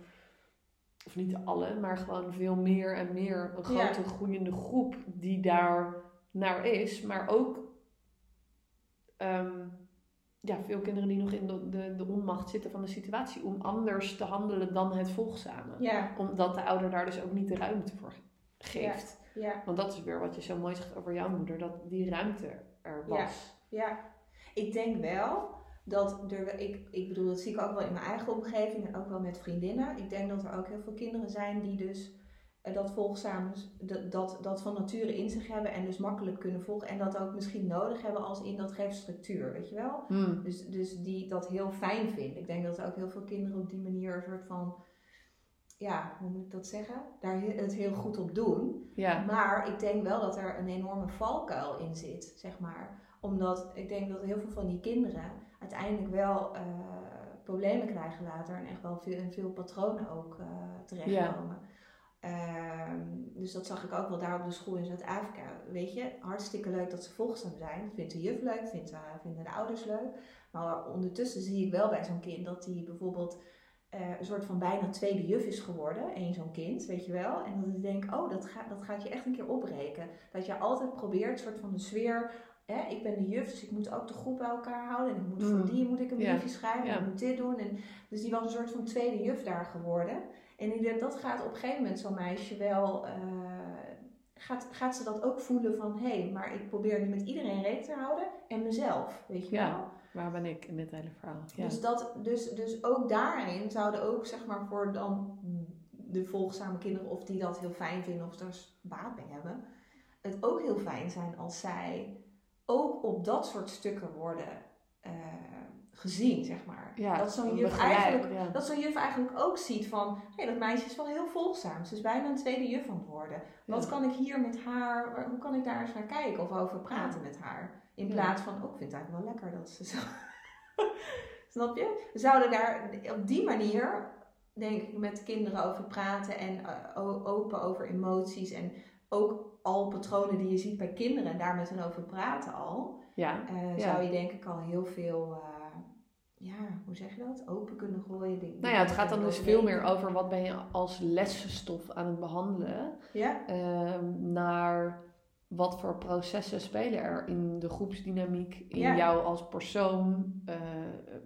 S2: of niet alle, maar gewoon veel meer en meer een
S1: Ja.
S2: grote groeiende groep die daar naar is. Maar ook ehm, ja, veel kinderen die nog in de, de, de onmacht zitten van de situatie om anders te handelen dan het volgzame.
S1: Ja,
S2: Omdat de ouder daar dus ook niet de ruimte voor geeft.
S1: ja,
S2: Want dat is weer wat je zo mooi zegt over jouw moeder, dat die ruimte er was.
S1: ja. Ik denk wel dat er, ik, ik bedoel, dat zie ik ook wel in mijn eigen omgeving en ook wel met vriendinnen. Ik denk dat er ook heel veel kinderen zijn die dus dat volgzaam, dat, dat, dat van nature in zich hebben en dus makkelijk kunnen volgen. En dat ook misschien nodig hebben als in dat geeft structuur, weet je wel?
S2: Hmm.
S1: Dus, dus die dat heel fijn vinden. Ik denk dat ook heel veel kinderen op die manier een soort van, ja, hoe moet ik dat zeggen? Daar he- het heel goed op doen.
S2: Ja.
S1: Maar ik denk wel dat er een enorme valkuil in zit, zeg maar. Omdat ik denk dat heel veel van die kinderen uiteindelijk wel eh, problemen krijgen later. En echt wel veel, in veel patronen ook eh, terechtkomen. Ehm, dus dat zag ik ook wel daar op de school in Zuid-Afrika. Weet je, hartstikke leuk dat ze volgzaam zijn. Vindt de juf leuk, vindt, vinden de ouders leuk. Maar ondertussen zie ik wel bij zo'n kind dat die bijvoorbeeld eh, een soort van bijna tweede juf is geworden. Eén zo'n kind, weet je wel. En dat ik denk, oh, dat, gaat dat gaat je echt een keer opbreken. Dat je altijd probeert, een soort van de sfeer... Hè, ik ben de juf, dus ik moet ook de groep bij elkaar houden. En ik moet voor
S2: Mm.
S1: die moet ik een
S2: Ja.
S1: briefje schrijven.
S2: Ja.
S1: En ik moet dit doen. En, dus die was een soort van tweede juf daar geworden. En ik denk, dat gaat op een gegeven moment zo'n meisje wel... eh, gaat, gaat ze dat ook voelen van... Hé, hey, maar ik probeer nu met iedereen rekening te houden. En mezelf, weet je
S2: Ja.
S1: wel.
S2: Waar ben ik in dit hele verhaal? Ja.
S1: Dus, dat, dus, dus ook daarin zouden ook, zeg maar, voor dan de volgzame kinderen, of die dat heel fijn vinden of daar baat bij hebben, het ook heel fijn zijn als zij ook op dat soort stukken worden eh, gezien, zeg maar.
S2: ja,
S1: dat zo'n juf eigenlijk
S2: ja.
S1: dat zo'n juf eigenlijk ook ziet van, hé, dat meisje is wel heel volgzaam. Ze is bijna een tweede juf aan het worden. Wat kan ik hier met haar, hoe kan ik daar eens naar kijken of over praten met haar? In plaats van, oh, ik vind het eigenlijk wel lekker dat ze zo... *laughs* Snap je? We zouden daar op die manier, denk ik, met kinderen over praten en eh, open over emoties en ook al patronen die je ziet bij kinderen en daar met hen over praten al,
S2: Ja.
S1: eh,
S2: Ja.
S1: zou je denk ik al heel veel, eh, ja, hoe zeg je dat? Open kunnen gooien. Die-
S2: Nou ja, het gaat dan dus veel meer
S1: over.
S2: wat ben je als lessenstof aan het behandelen.
S1: Ja,
S2: ehm, naar wat voor processen spelen er in de groepsdynamiek, in
S1: Ja.
S2: jou als persoon, eh,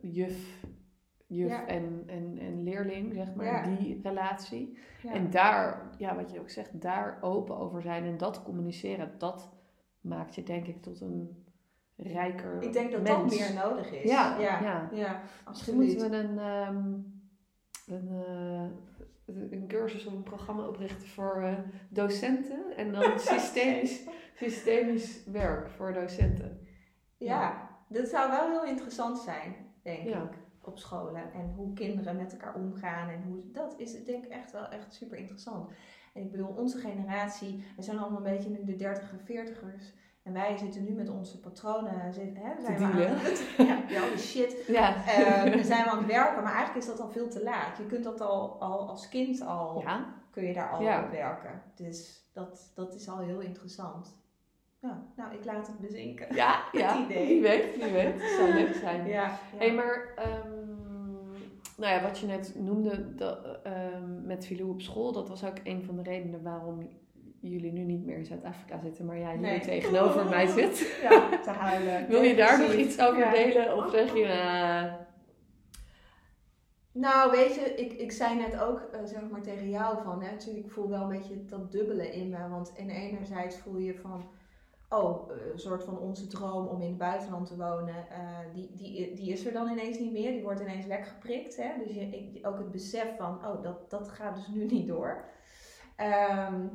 S2: juf, juf
S1: Ja.
S2: en, en, en leerling, zeg maar,
S1: Ja.
S2: die relatie. En daar, ja, wat je ook zegt, daar open over zijn en dat communiceren, dat maakt je denk ik tot een rijker
S1: ik denk dat
S2: mens.
S1: dat meer nodig is.
S2: Ja,
S1: ja,
S2: ja.
S1: ja,
S2: Misschien moeten we een, ehm, een, eh, een cursus of een programma oprichten voor eh, docenten en dan *laughs* systemisch, systemisch werk voor docenten.
S1: Ja, dat zou wel heel interessant zijn, denk ik, op scholen. En hoe kinderen met elkaar omgaan. En hoe, dat is denk ik echt wel echt super interessant. En ik bedoel, onze generatie, we zijn allemaal een beetje nu de 30 en 40ers. En wij zitten nu met onze patronen, zit- hè, zijn we aan het, *laughs* ja, ja, al die shit.
S2: Ja. *laughs*
S1: Eh, dan zijn we aan het werken, maar eigenlijk is dat al veel te laat. Je kunt dat al, al als kind al,
S2: ja,
S1: kun je daar al op werken. Dus dat, dat is al heel interessant. Ja, nou, ik laat het bezinken.
S2: ja, *laughs* ja.
S1: idee.
S2: Wie weet, wie weet. Het zou leuk zijn.
S1: Ja, ja.
S2: Hey, maar ehm, nou ja, wat je net noemde dat, ehm, met Filou op school, dat was ook een van de redenen waarom jullie nu niet meer in Zuid-Afrika zitten, maar jij hier
S1: Nee.
S2: tegenover mij *laughs* zit.
S1: Ja, te huilen.
S2: Wil je daar nog iets over
S1: Ja.
S2: delen? Of zeg je, eh,
S1: Nou, weet je, ik, ik zei net ook eh, zeg maar tegen jou van, hè, natuurlijk, ik voel wel een beetje dat dubbele in me. Want in enerzijds voel je van, oh, eh, een soort van onze droom om in het buitenland te wonen, die, die, die is er dan ineens niet meer. Die wordt ineens weggeprikt. Hè? Dus je, ik, ook het besef van, oh, dat, dat gaat dus nu niet door. Ehm,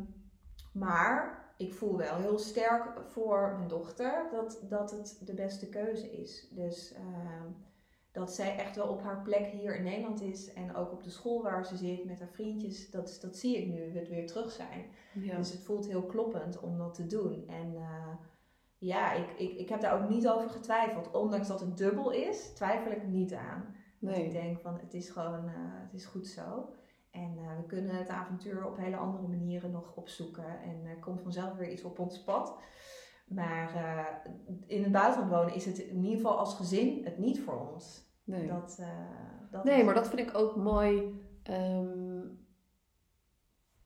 S1: maar ik voel wel heel sterk voor mijn dochter dat, dat het de beste keuze is. Dus ehm, dat zij echt wel op haar plek hier in Nederland is. En ook op de school waar ze zit met haar vriendjes. Dat, dat zie ik nu, het weer terug zijn.
S2: ja.
S1: Dus het voelt heel kloppend om dat te doen. En eh, ja, ik, ik, ik heb daar ook niet over getwijfeld. Ondanks dat het dubbel is, twijfel ik niet aan. Dat ik
S2: nee.
S1: denk van het is gewoon, eh, het is goed zo. En eh, we kunnen het avontuur op hele andere manieren nog opzoeken. En er komt vanzelf weer iets op ons pad. Maar eh, in het buitenland wonen is het in ieder geval als gezin het niet voor ons.
S2: Nee.
S1: Dat, eh, dat
S2: nee,
S1: is-
S2: maar dat vind ik ook mooi. ehm,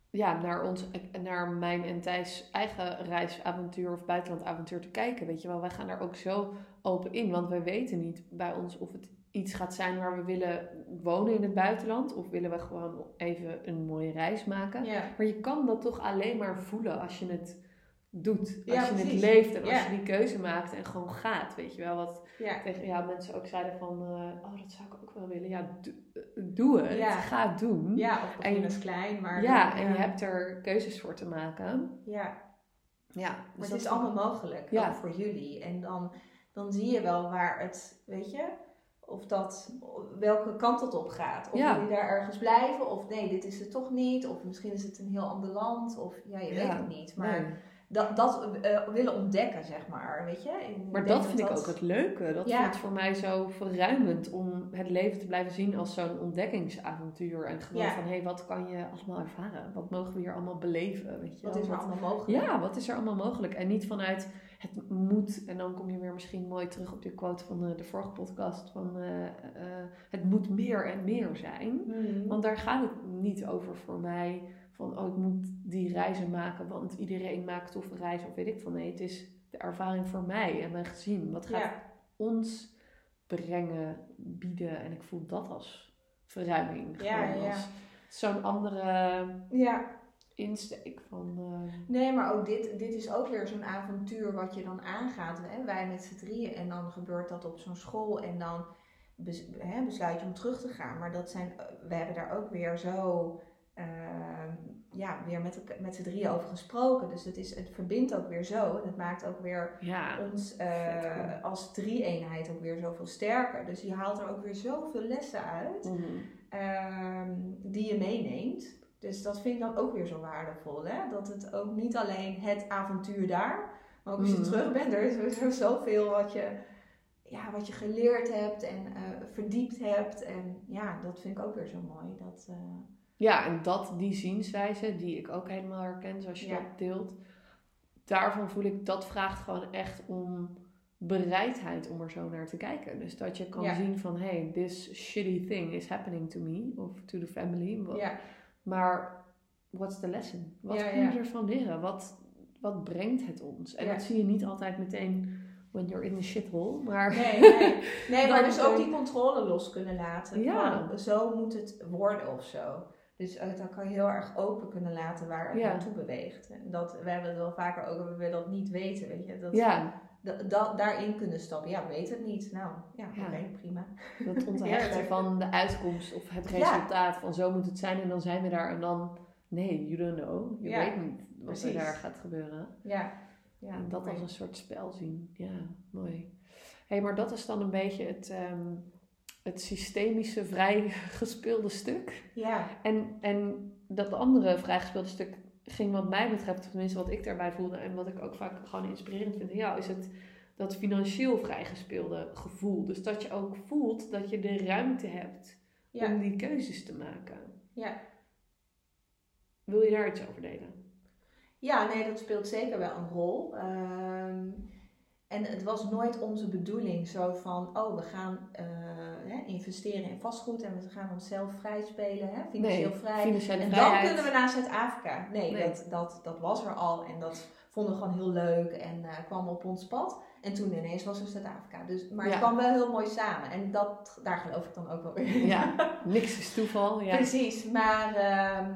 S2: ja, naar, ons, naar mijn en Thijs eigen reisavontuur of buitenlandavontuur te kijken. Weet je wel, wij gaan daar ook zo open in. Want wij weten niet bij ons of het iets gaat zijn waar we willen wonen in het buitenland. Of willen we gewoon even een mooie reis maken.
S1: Ja.
S2: Maar je kan dat toch alleen maar voelen als je het doet. Als
S1: Ja,
S2: je het leeft en als
S1: Ja.
S2: je die keuze maakt en gewoon gaat. Weet je wel, wat
S1: Ja.
S2: tegen ja, mensen ook zeiden van... eh, oh, dat zou ik ook wel willen. Ja, do- eh, doe het. Ga het doen.
S1: Ja, of begin
S2: En-
S1: als klein, maar...
S2: Ja, en je hebt er keuzes voor te maken.
S1: Ja,
S2: Ja,
S1: maar
S2: dus
S1: het is allemaal mogelijk, ook voor jullie. En dan, dan zie je wel waar het, weet je, of dat, welke kant het op gaat. Of
S2: Ja.
S1: jullie daar ergens blijven, of nee, dit is het toch niet. Of misschien is het een heel ander land, of ja, je
S2: Ja.
S1: weet het niet. Maar
S2: Nee.
S1: dat, dat eh, willen ontdekken, zeg maar, weet je.
S2: Maar dat vind ik
S1: dat-
S2: ook het leuke. Dat
S1: Ja.
S2: voelt voor mij zo verruimend om het leven te blijven zien als zo'n ontdekkingsavontuur. En gewoon van, hé, wat kan je allemaal ervaren? Wat mogen we hier allemaal beleven? Weet je
S1: Wat is er
S2: Wat-
S1: allemaal mogelijk?
S2: Ja, wat is er allemaal mogelijk? En niet vanuit het moet, en dan kom je weer misschien mooi terug op die quote van de, de vorige podcast, van eh, eh, het moet meer en meer zijn.
S1: Mhm.
S2: Want daar gaat het niet over voor mij, van oh ik moet die reizen maken, want iedereen maakt toffe reizen of weet ik van. Nee, het is de ervaring voor mij en mijn gezin. Wat gaat
S1: Ja.
S2: ons brengen, bieden en ik voel dat als verruiming.
S1: Ja, ja.
S2: als zo'n andere
S1: ja,
S2: insteek van... eh,
S1: Nee, maar ook dit, dit is ook weer zo'n avontuur wat je dan aangaat. Hè? Wij met z'n drieën en dan gebeurt dat op zo'n school en dan bes- hè, besluit je om terug te gaan. Maar dat zijn, we hebben daar ook weer zo, ehm, ja, weer met, met z'n drieën over gesproken. Dus het, is, het verbindt ook weer zo. En het maakt ook weer
S2: ja,
S1: ons eh, als drie-eenheid ook weer zoveel sterker. Dus je haalt er ook weer zoveel lessen uit
S2: mhm.
S1: ehm, die je meeneemt. Dus dat vind ik dan ook weer zo waardevol. Hè? Dat het ook niet alleen het avontuur daar, maar ook als je
S2: Mhm.
S1: terug bent, er is er zoveel wat je, ja, wat je geleerd hebt en eh, verdiept hebt. En ja, dat vind ik ook weer zo mooi. Dat, eh,
S2: Ja, en dat, die zienswijze, die ik ook helemaal herken zoals je
S1: Ja.
S2: dat deelt, daarvan voel ik, dat vraagt gewoon echt om bereidheid om er zo naar te kijken. Dus dat je kan
S1: Ja.
S2: zien van, hey, this shitty thing is happening to me, of to the family.
S1: Ja,
S2: Maar what's the lesson? Wat
S1: Ja,
S2: kun je ervan leren? Wat, wat brengt het ons? En dat zie je niet altijd meteen when you're in the shithole, maar...
S1: nee, nee. nee *laughs* maar dus ook die controle los kunnen laten.
S2: Ja.
S1: Van, zo moet het worden of zo. Dus eh, dan kan je heel erg open kunnen laten waar het
S2: Ja.
S1: naartoe beweegt. En Dat, we hebben het wel vaker ook, we willen dat niet weten, weet je. Dat,
S2: Ja,
S1: da- da- daarin kunnen stappen. Ja, weet het niet. Nou, ja,
S2: Ja.
S1: oké, prima.
S2: Dat onthechten *laughs* van de uitkomst of het
S1: Ja.
S2: resultaat van zo moet het zijn en dan zijn we daar en dan nee, you don't know. Je weet niet wat er daar gaat gebeuren.
S1: Ja. ja
S2: en dat
S1: mooi.
S2: als een soort spel zien. Ja, mooi. hey, maar dat is dan een beetje het, ehm, het systemische *laughs* vrij gespeelde stuk.
S1: Ja,
S2: En, en dat andere vrijgespeelde stuk ging wat mij betreft, of tenminste wat ik daarbij voelde en wat ik ook vaak gewoon inspirerend vind in jou, is het dat financieel vrijgespeelde gevoel. Dus dat je ook voelt dat je de ruimte hebt
S1: ja,
S2: om die keuzes te maken.
S1: ja.
S2: Wil je daar iets over delen?
S1: Ja, nee, dat speelt zeker wel een rol. Ehm, en het was nooit onze bedoeling zo van, oh, we gaan eh, hè, investeren in vastgoed en we gaan onszelf vrij spelen, hè, financieel vrij.
S2: financiële
S1: En dan kunnen we naar Zuid-Afrika. Nee,
S2: Nee.
S1: Dat, dat, dat was er al en dat vonden we gewoon heel leuk en eh, kwam op ons pad. En toen ineens was er Zuid-Afrika. Dus, maar
S2: Ja.
S1: het kwam wel heel mooi samen. En dat, daar geloof ik dan ook wel weer in.
S2: Ja, *laughs* niks is toeval. Ja.
S1: Precies, maar, ehm,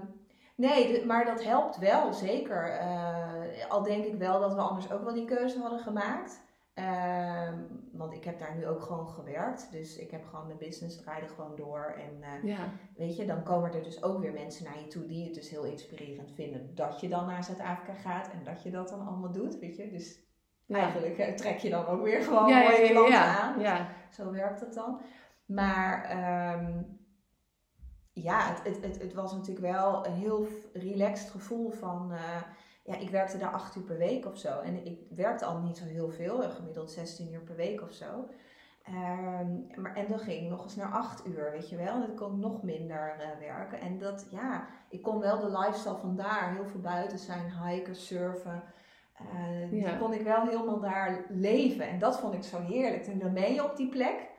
S1: nee, maar dat helpt wel, zeker. Eh, al denk ik wel dat we anders ook wel die keuze hadden gemaakt. Ehm, want ik heb daar nu ook gewoon gewerkt. Dus ik heb gewoon mijn business draaide gewoon door. En eh,
S2: Ja,
S1: weet je, dan komen er dus ook weer mensen naar je toe die het dus heel inspirerend vinden. Dat je dan naar Zuid-Afrika gaat en dat je dat dan allemaal doet, weet je. Dus
S2: ja.
S1: eigenlijk eh, trek je dan ook weer gewoon
S2: ja,
S1: mooie
S2: ja.
S1: aan.
S2: ja.
S1: Zo werkt het dan. Maar ehm, ja, het, het, het, het was natuurlijk wel een heel relaxed gevoel van... eh, ja, ik werkte daar acht uur per week of zo. En ik werkte al niet zo heel veel, gemiddeld 16 uur per week of zo. Ehm, maar, en dan ging ik nog eens naar acht uur, weet je wel. En dan kon ik nog minder eh, werken. En dat, ja, ik kon wel de lifestyle van daar, heel veel buiten zijn, hiken, surfen.
S2: Ja.
S1: Die kon ik wel helemaal daar leven. En dat vond ik zo heerlijk. En dan ben je op die plek.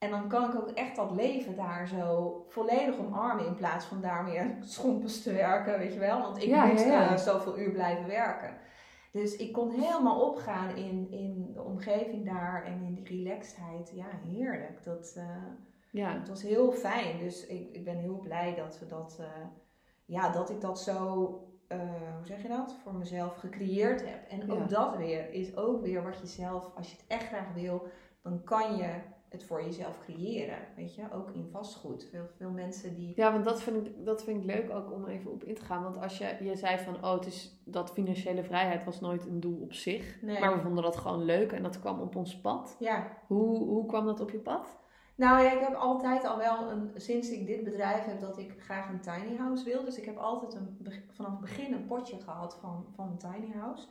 S1: En dan kan ik ook echt dat leven daar zo volledig omarmen in plaats van daar meer *laughs* schompens te werken, weet je wel. Want ik
S2: Ja,
S1: moet
S2: ja, ja.
S1: eh, zoveel uur blijven werken. Dus ik kon helemaal opgaan in, in de omgeving daar en in die relaxedheid. Ja, heerlijk. Dat, eh,
S2: Ja,
S1: het was heel fijn. Dus ik, ik ben heel blij dat we dat, eh, ja, dat ik dat zo, hoe zeg je dat, voor mezelf gecreëerd heb. En ook dat weer is ook weer wat je zelf, als je het echt graag wil, dan kan je het voor jezelf creëren. Weet je, ook in vastgoed. Veel, veel mensen die.
S2: Ja, want dat vind, ik, dat vind ik leuk ook om even op in te gaan. Want als je, je zei van, oh, het is, dat financiële vrijheid was nooit een doel op zich.
S1: Nee.
S2: Maar we vonden dat gewoon leuk en dat kwam op ons pad.
S1: Ja,
S2: Hoe, hoe kwam dat op je pad?
S1: Nou ja, ik heb altijd al wel een, sinds ik dit bedrijf heb, dat ik graag een tiny house wil. Dus ik heb altijd een, vanaf het begin een potje gehad van, van een tiny house.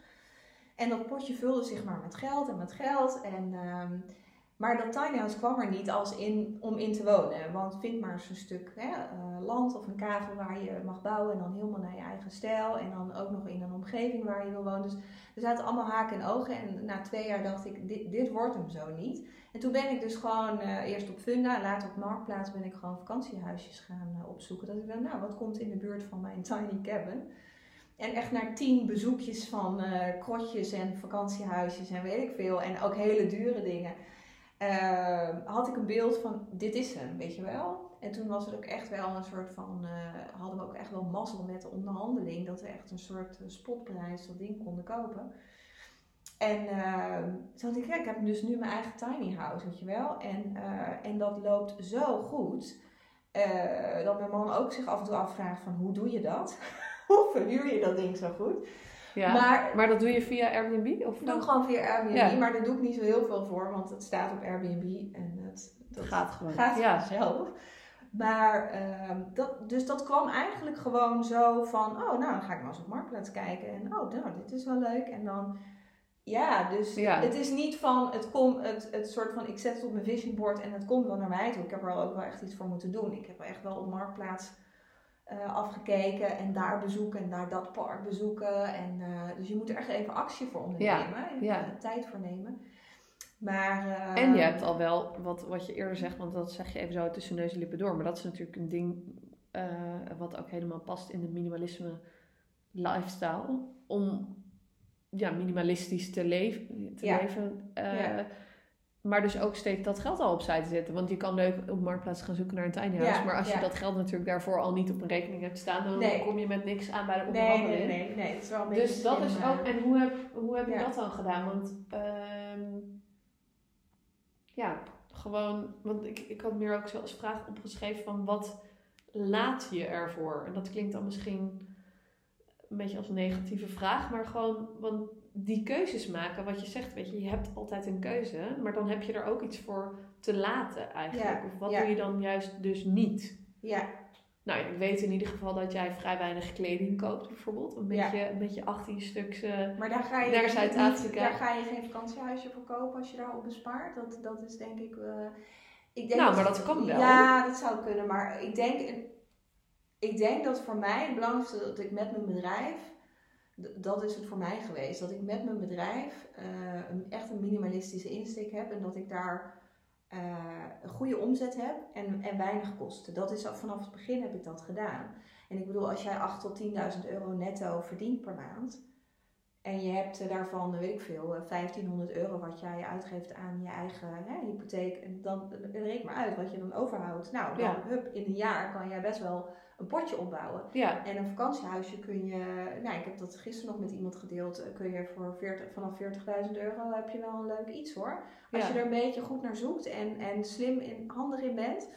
S1: En dat potje vulde zich maar met geld en met geld. En, ehm, maar dat tiny house kwam er niet als in, om in te wonen. Want vind maar eens een stuk hè, eh, land of een kavel waar je mag bouwen. En dan helemaal naar je eigen stijl. En dan ook nog in een omgeving waar je wil wonen. Dus er zaten allemaal haken en ogen. En na twee jaar dacht ik, dit, dit wordt hem zo niet. En toen ben ik dus gewoon eh, eerst op Funda later op Marktplaats ben ik gewoon vakantiehuisjes gaan eh, opzoeken. Dat ik dacht, nou, wat komt in de buurt van mijn tiny cabin? En echt na tien bezoekjes van krotjes en vakantiehuisjes en weet ik veel. En ook hele dure dingen. Eh, had ik een beeld van, dit is hem, weet je wel. En toen was het ook echt wel een soort van, eh, hadden we ook echt wel mazzel met de onderhandeling. Dat we echt een soort eh, spotprijs dat ding konden kopen. En uh, toen dacht ik, ja, ik heb dus nu mijn eigen tiny house, weet je wel. En, eh, en dat loopt zo goed, dat mijn man ook zich af en toe afvraagt van, hoe doe je dat? *laughs* hoe verhuur je dat ding zo goed?
S2: Ja. Maar,
S1: Maar
S2: dat doe je via Airbnb? Of
S1: doe ik gewoon via Airbnb,
S2: Ja.
S1: maar daar doe ik niet zo heel veel voor, want het staat op Airbnb en het,
S2: dat gaat gewoon.
S1: gaat
S2: ja.
S1: vanzelf. Maar, ehm, dat, dus dat kwam eigenlijk gewoon zo van, oh, nou, dan ga ik maar eens op Marktplaats kijken. En, oh, nou, dit is wel leuk. En dan, ja, dus
S2: Ja.
S1: het is niet van, het komt, het, het soort van, ik zet het op mijn vision board en het komt wel naar mij toe. Ik heb er ook wel echt iets voor moeten doen. Ik heb echt wel op Marktplaats eh, afgekeken en daar bezoeken en daar dat park bezoeken. En, eh, dus je moet er echt even actie voor ondernemen en
S2: ja.
S1: eh, tijd voor nemen. Maar,
S2: En je hebt al wel, wat, wat je eerder zegt, want dat zeg je even zo tussen neus en lippen door. Maar dat is natuurlijk een ding wat ook helemaal past in de minimalisme lifestyle. Om ja, minimalistisch te, leven te
S1: Ja.
S2: leven. Maar dus ook steeds dat geld al opzij te zetten. Want je kan leuk op Marktplaats gaan zoeken naar een tiny house.
S1: Ja,
S2: maar als je dat geld natuurlijk daarvoor al niet op een rekening hebt staan, dan
S1: Nee.
S2: kom je met niks aan bij de
S1: Nee,
S2: onderhandeling.
S1: nee, nee, nee, het is wel een beetje
S2: Dus dat is ook. En hoe heb, hoe heb je
S1: Ja.
S2: dat dan gedaan? Want ehm, ja, gewoon. Want ik, ik had meer ook zo als vraag opgeschreven van wat laat je ervoor? En dat klinkt dan misschien een beetje als een negatieve vraag, maar gewoon. Want die keuzes maken, wat je zegt, weet je, je hebt altijd een keuze, maar dan heb je er ook iets voor te laten eigenlijk.
S1: Ja,
S2: Of wat
S1: ja.
S2: doe je dan juist dus niet?
S1: Ja,
S2: Nou, ik weet in ieder geval dat jij vrij weinig kleding koopt, bijvoorbeeld. Een
S1: Ja.
S2: beetje, een beetje 18 stuks. eh,
S1: maar daar ga je
S2: Naar Zuid-Afrika.
S1: Daar ga je geen vakantiehuisje voor kopen als je daarop bespaart. Dat, dat is denk ik. eh, ik denk
S2: Nou, maar dat kan wel.
S1: Ja, dat zou kunnen. Maar ik denk, ik denk dat voor mij het belangrijkste dat ik met mijn bedrijf. Dat is het voor mij geweest. Dat ik met mijn bedrijf eh, een, echt een minimalistische insteek heb. En dat ik daar eh, een goede omzet heb en, en weinig kosten. Dat is vanaf het begin heb ik dat gedaan. En ik bedoel, als jij 8 tot 10.000 euro netto verdient per maand. En je hebt eh, daarvan, eh, weet ik veel, eh, 1500 euro wat jij uitgeeft aan je eigen hè, hypotheek. En dan eh, reken maar uit wat je dan overhoudt. Nou, dan
S2: Ja.
S1: hup, in een jaar kan jij best wel een potje opbouwen.
S2: ja,
S1: En een vakantiehuisje kun je, nou ik heb dat gisteren nog met iemand gedeeld, eh, kun je voor 40, vanaf 40.000 euro heb je wel een leuk iets hoor. Als
S2: Ja.
S1: je er een beetje goed naar zoekt en, en slim in, handig in bent.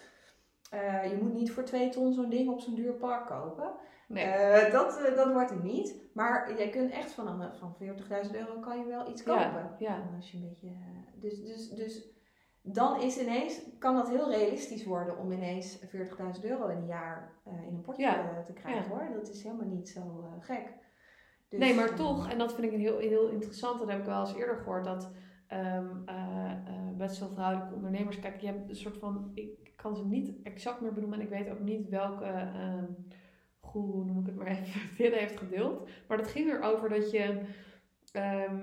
S1: Eh, je moet niet voor twee ton zo'n ding op zo'n duur park kopen.
S2: Nee.
S1: Eh, dat, eh, dat wordt het niet. Maar jij kunt echt van, een- van 40.000 euro kan je wel iets kopen.
S2: Ja,
S1: Als je een beetje, eh, dus, dus, dus dan is ineens, kan dat heel realistisch worden om ineens 40.000 euro in een jaar eh, in een potje
S2: Ja,
S1: eh, te krijgen hoor. Dat is helemaal niet zo eh, gek. Dus,
S2: nee, maar
S1: eh,
S2: toch, en dat vind ik een heel, heel interessant, dat heb ik wel eens eerder gehoord, dat eh, eh, best veel vrouwelijke ondernemers, kijk, je hebt een soort van, ik kan ze niet exact meer benoemen en ik weet ook niet welke ehm goeroe, noem ik het maar *laughs* even, dit heeft gedeeld. Maar dat ging erover dat je, ehm,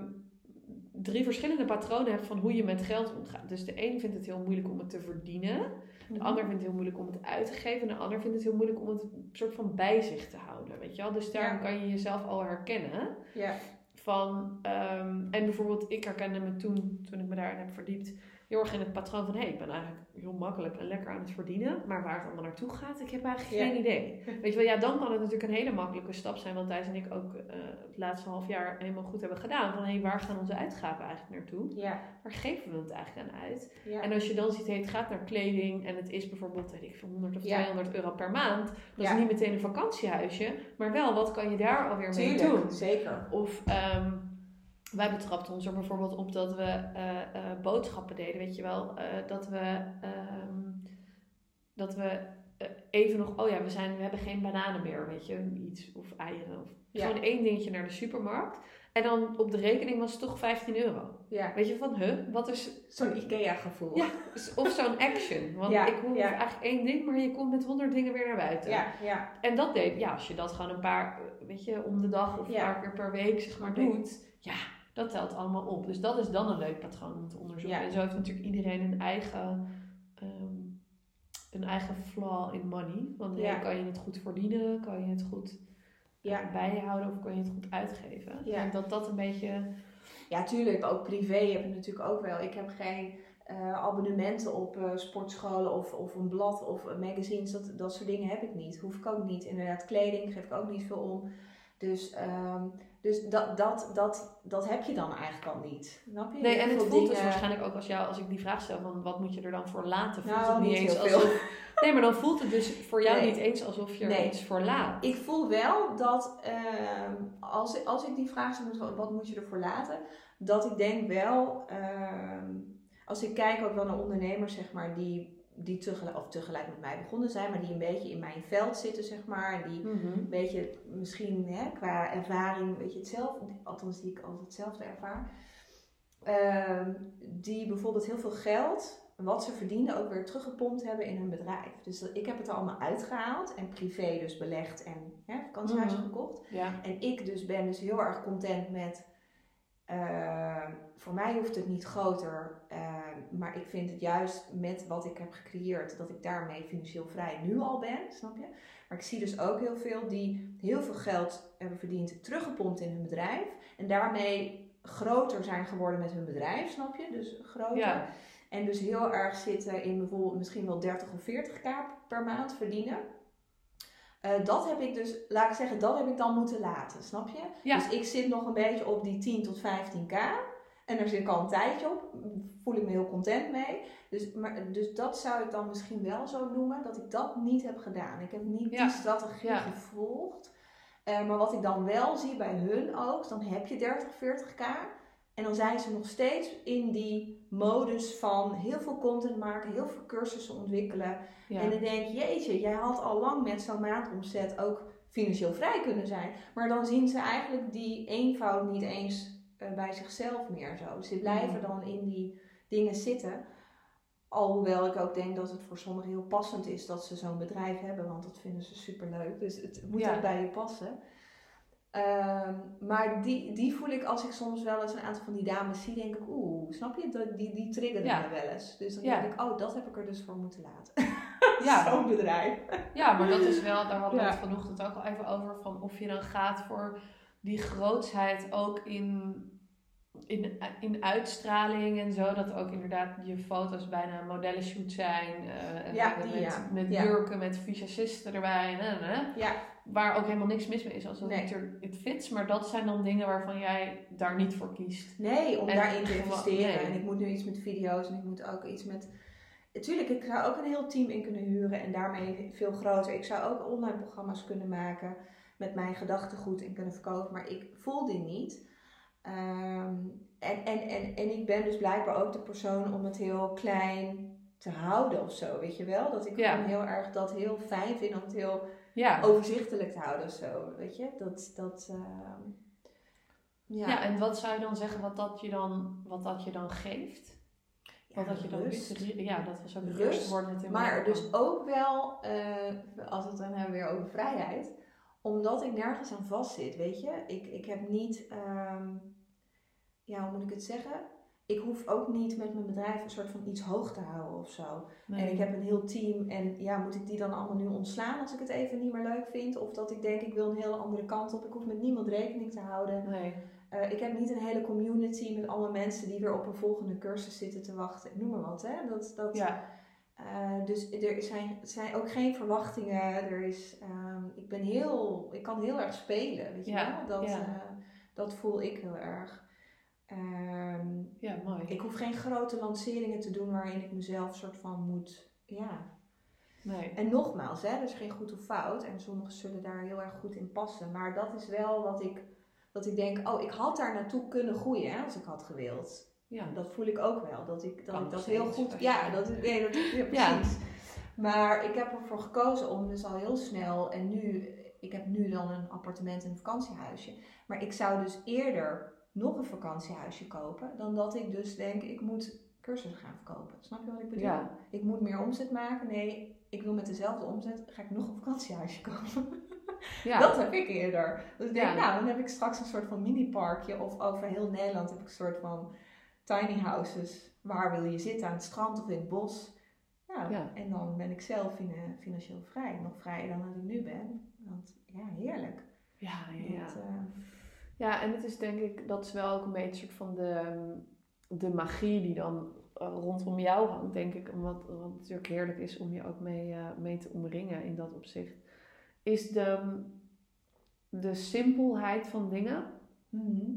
S2: drie verschillende patronen hebt van hoe je met geld omgaat. Dus de een vindt het heel moeilijk om het te verdienen. De ander vindt het heel moeilijk om het uit te geven. En de ander vindt het heel moeilijk om het soort van bij zich te houden. Weet je wel? Dus daar
S1: Ja.
S2: kan je jezelf al herkennen.
S1: Ja.
S2: Van, ehm, en bijvoorbeeld, ik herkende me toen, toen ik me daarin heb verdiept, heel erg in het patroon van hé, hey, ik ben eigenlijk heel makkelijk en lekker aan het verdienen. Maar waar het allemaal naartoe gaat, ik heb eigenlijk
S1: Ja.
S2: geen idee. Weet je wel, ja, dan kan het natuurlijk een hele makkelijke stap zijn. Want Thijs en ik ook eh, het laatste half jaar helemaal goed hebben gedaan. Van hé, hey, waar gaan onze uitgaven eigenlijk naartoe?
S1: Ja.
S2: Waar geven we het eigenlijk aan uit?
S1: Ja.
S2: En als je dan ziet, hey, het gaat naar kleding en het is bijvoorbeeld, weet ik veel, 100 of
S1: Ja.
S2: 200 euro per maand. Dat is niet meteen een vakantiehuisje, maar wel, wat kan je daar alweer mee
S1: Tuurlijk,
S2: doen?
S1: zeker.
S2: Of ehm, wij betrapten ons er bijvoorbeeld op dat we eh, eh, boodschappen deden, weet je wel. eh, dat we, ehm, dat we even nog, oh ja, we, zijn, we hebben geen bananen meer, weet je, iets. Of eieren. Of
S1: Ja.
S2: Gewoon één dingetje naar de supermarkt. En dan op de rekening was het toch 15 euro.
S1: Ja.
S2: Weet je van, huh, wat is...
S1: Zo'n IKEA-gevoel.
S2: Ja. Of zo'n action. Want
S1: Ja,
S2: ik hoef
S1: ja.
S2: eigenlijk één ding, maar je komt met honderd dingen weer naar buiten.
S1: ja, ja.
S2: En dat deed, ja, als je dat gewoon een paar, weet je, om de dag of een paar keer per week, zeg maar, doet. Ja, dat telt allemaal op. Dus dat is dan een leuk patroon om te onderzoeken.
S1: Ja.
S2: En zo heeft natuurlijk iedereen een eigen, ehm, een eigen flaw in money. Want
S1: Ja.
S2: hey, kan je het goed verdienen? Kan je het goed
S1: Ja.
S2: eh, bij je houden? Of kan je het goed uitgeven?
S1: Ja.
S2: Ik denk dat dat een beetje...
S1: Ja, tuurlijk. Ook privé heb ik natuurlijk ook wel. Ik heb geen eh, abonnementen op eh, sportscholen of, of een blad of magazines. Dat, dat soort dingen heb ik niet. Hoef ik ook niet. Inderdaad, kleding geef ik ook niet veel om. Dus, ehm, dus dat, dat, dat, dat heb je dan eigenlijk al niet. Snap je?
S2: Nee, en het voelt dus waarschijnlijk ook als jou, als ik die vraag stel van wat moet je er dan voor laten, voelt
S1: Nou,
S2: het niet,
S1: niet
S2: eens alsof... *laughs* Nee, maar dan voelt het dus voor jou
S1: Nee.
S2: niet eens alsof je er
S1: Nee.
S2: iets voor laat.
S1: Ik voel wel dat ehm, als, ik- als ik die vraag zou moeten, wat moet je ervoor laten? Dat ik denk wel, ehm, als ik kijk ook wel naar ondernemers, zeg maar, die, die tegelijk, of tegelijk met mij begonnen zijn, maar die een beetje in mijn veld zitten, zeg maar. En die
S2: Mhm.
S1: een beetje misschien hè, qua ervaring, weet je hetzelfde, althans die ik altijd hetzelfde ervaar. Ehm, die bijvoorbeeld heel veel geld, wat ze verdienen, ook weer teruggepompt hebben in hun bedrijf. Dus dat, ik heb het er allemaal uitgehaald en privé dus belegd en hè, vakantiehuizen
S2: Mhm.
S1: gekocht.
S2: Ja.
S1: En ik dus ben dus heel erg content met, ehm, voor mij hoeft het niet groter, ehm, maar ik vind het juist met wat ik heb gecreëerd, dat ik daarmee financieel vrij nu al ben, snap je? Maar ik zie dus ook heel veel die heel veel geld hebben verdiend, teruggepompt in hun bedrijf. En daarmee groter zijn geworden met hun bedrijf, snap je? Dus groter.
S2: Ja.
S1: En dus heel erg zitten in bijvoorbeeld misschien wel 30 of 40k per maand verdienen. Eh, dat heb ik dus, laat ik zeggen, dat heb ik dan moeten laten, snap je?
S2: Ja.
S1: Dus ik zit nog een beetje op die 10 tot 15k. En daar zit ik al een tijdje op. Voel ik me heel content mee. Dus, maar, dus dat zou ik dan misschien wel zo noemen. Dat ik dat niet heb gedaan. Ik heb niet
S2: Ja.
S1: die strategie
S2: Ja.
S1: gevolgd. Eh, maar wat ik dan wel zie bij hun ook. Dan heb je 30, 40k. En dan zijn ze nog steeds in die modus van heel veel content maken. Heel veel cursussen ontwikkelen.
S2: Ja.
S1: En dan denk je, jeetje, jij had al lang met zo'n maandomzet ook financieel vrij kunnen zijn. Maar dan zien ze eigenlijk die eenvoud niet eens eh, bij zichzelf meer zo. Ze blijven
S2: Mhm.
S1: dan in die dingen zitten. Alhoewel ik ook denk dat het voor sommigen heel passend is dat ze zo'n bedrijf hebben, want dat vinden ze superleuk. Dus het moet
S2: Ja.
S1: ook bij je passen. Ehm, maar die, die voel ik als ik soms wel eens een aantal van die dames zie, denk ik, oeh, snap je? Dat- Die, die triggeren
S2: Ja.
S1: me wel eens. Dus dan
S2: Ja.
S1: denk ik, oh, dat heb ik er dus voor moeten laten. *laughs*
S2: Ja. *laughs*
S1: Zo'n bedrijf.
S2: Ja, maar dat is wel, daar hadden we het vanochtend ook al even over, van of je dan gaat voor die grootsheid ook in, in, in uitstraling en zo. Dat ook inderdaad je foto's bijna een modellenshoot zijn. eh, en
S1: Ja,
S2: met,
S1: die,
S2: met
S1: Ja.
S2: jurken, met visagisten erbij. En, en, en.
S1: Ja,
S2: Waar ook helemaal niks mis mee is als dat
S1: Nee.
S2: natuurlijk het fits. Maar dat zijn dan dingen waarvan jij daar niet voor kiest.
S1: nee, om
S2: En
S1: daarin te investeren.
S2: nee.
S1: En ik moet nu iets met video's en ik moet ook iets met... Tuurlijk, ik zou ook een heel team in kunnen huren en daarmee veel groter. Ik zou ook online programma's kunnen maken met mijn gedachtegoed en kunnen verkopen. Maar ik voel die niet. Ehm, en, en, en, en ik ben dus blijkbaar ook de persoon om het heel klein te houden of zo, weet je wel? Dat ik
S2: Ja.
S1: heel erg dat heel fijn vind om het heel
S2: Ja.
S1: overzichtelijk te houden of zo, weet je? Dat, dat, ehm, ja.
S2: Ja. en wat zou je dan zeggen wat dat je dan, wat dat je dan geeft? Wat
S1: Ja,
S2: dat je dan
S1: rust.
S2: Ja, dat was ook
S1: Rust,
S2: in
S1: Maar dus ook wel, eh, als we het dan hebben weer over vrijheid, omdat ik nergens aan vastzit, weet je. Ik, ik heb niet, ehm, ja, hoe moet ik het zeggen? Ik hoef ook niet met mijn bedrijf een soort van iets hoog te houden of zo. En ik heb een heel team en ja, moet ik die dan allemaal nu ontslaan als ik het even niet meer leuk vind? Of dat ik denk ik wil een hele andere kant op. Ik hoef met niemand rekening te houden.
S2: Nee.
S1: Uh, ik heb niet een hele community met allemaal mensen die weer op een volgende cursus zitten te wachten. Noem maar wat, hè. Dat, dat,
S2: Ja.
S1: uh, dus er zijn, zijn ook geen verwachtingen. Er is, um, ik ben heel, ik kan heel erg spelen, weet je
S2: Ja,
S1: wel. Dat,
S2: ja.
S1: uh, dat voel ik heel erg. Um,
S2: Ja, mooi.
S1: ik hoef geen grote lanceringen te doen waarin ik mezelf soort van moet, ja.
S2: Nee.
S1: En nogmaals, hè, er is geen goed of fout. En sommigen zullen daar heel erg goed in passen. Maar dat is wel wat ik, dat ik denk, oh, ik had daar naartoe kunnen groeien hè, als ik had gewild.
S2: Ja.
S1: Dat voel ik ook wel. Dat ik dat, ik dat heel goed. Ja, dat, nee, dat, ja,
S2: Ja.
S1: precies. Maar ik heb ervoor gekozen om dus al heel snel. En nu, ik heb nu dan een appartement en een vakantiehuisje. Maar ik zou dus eerder nog een vakantiehuisje kopen. Dan dat ik dus denk, ik moet cursussen gaan verkopen. Snap je wat ik bedoel?
S2: Ja.
S1: Ik moet meer omzet maken. Nee, ik wil met dezelfde omzet, ga ik nog een vakantiehuisje kopen.
S2: Ja. *laughs*
S1: Dat heb ik eerder. Dus ik denk,
S2: Ja.
S1: nou, dan heb ik straks een soort van mini-parkje. Of over heel Nederland heb ik een soort van tiny houses. Waar wil je zitten? Aan het strand of in het bos? Nou,
S2: Ja.
S1: en dan ben ik zelf fina- financieel vrij. Nog vrijer dan dat ik nu ben. Want ja, heerlijk.
S2: Ja, ja.
S1: Dat, eh,
S2: Ja, en het is denk ik, dat is wel ook een beetje soort van de, de magie die dan eh, rondom jou hangt, denk ik. Wat, wat natuurlijk heerlijk is om je ook mee, eh, mee te omringen in dat opzicht. Is de, de simpelheid van dingen,
S1: mhm.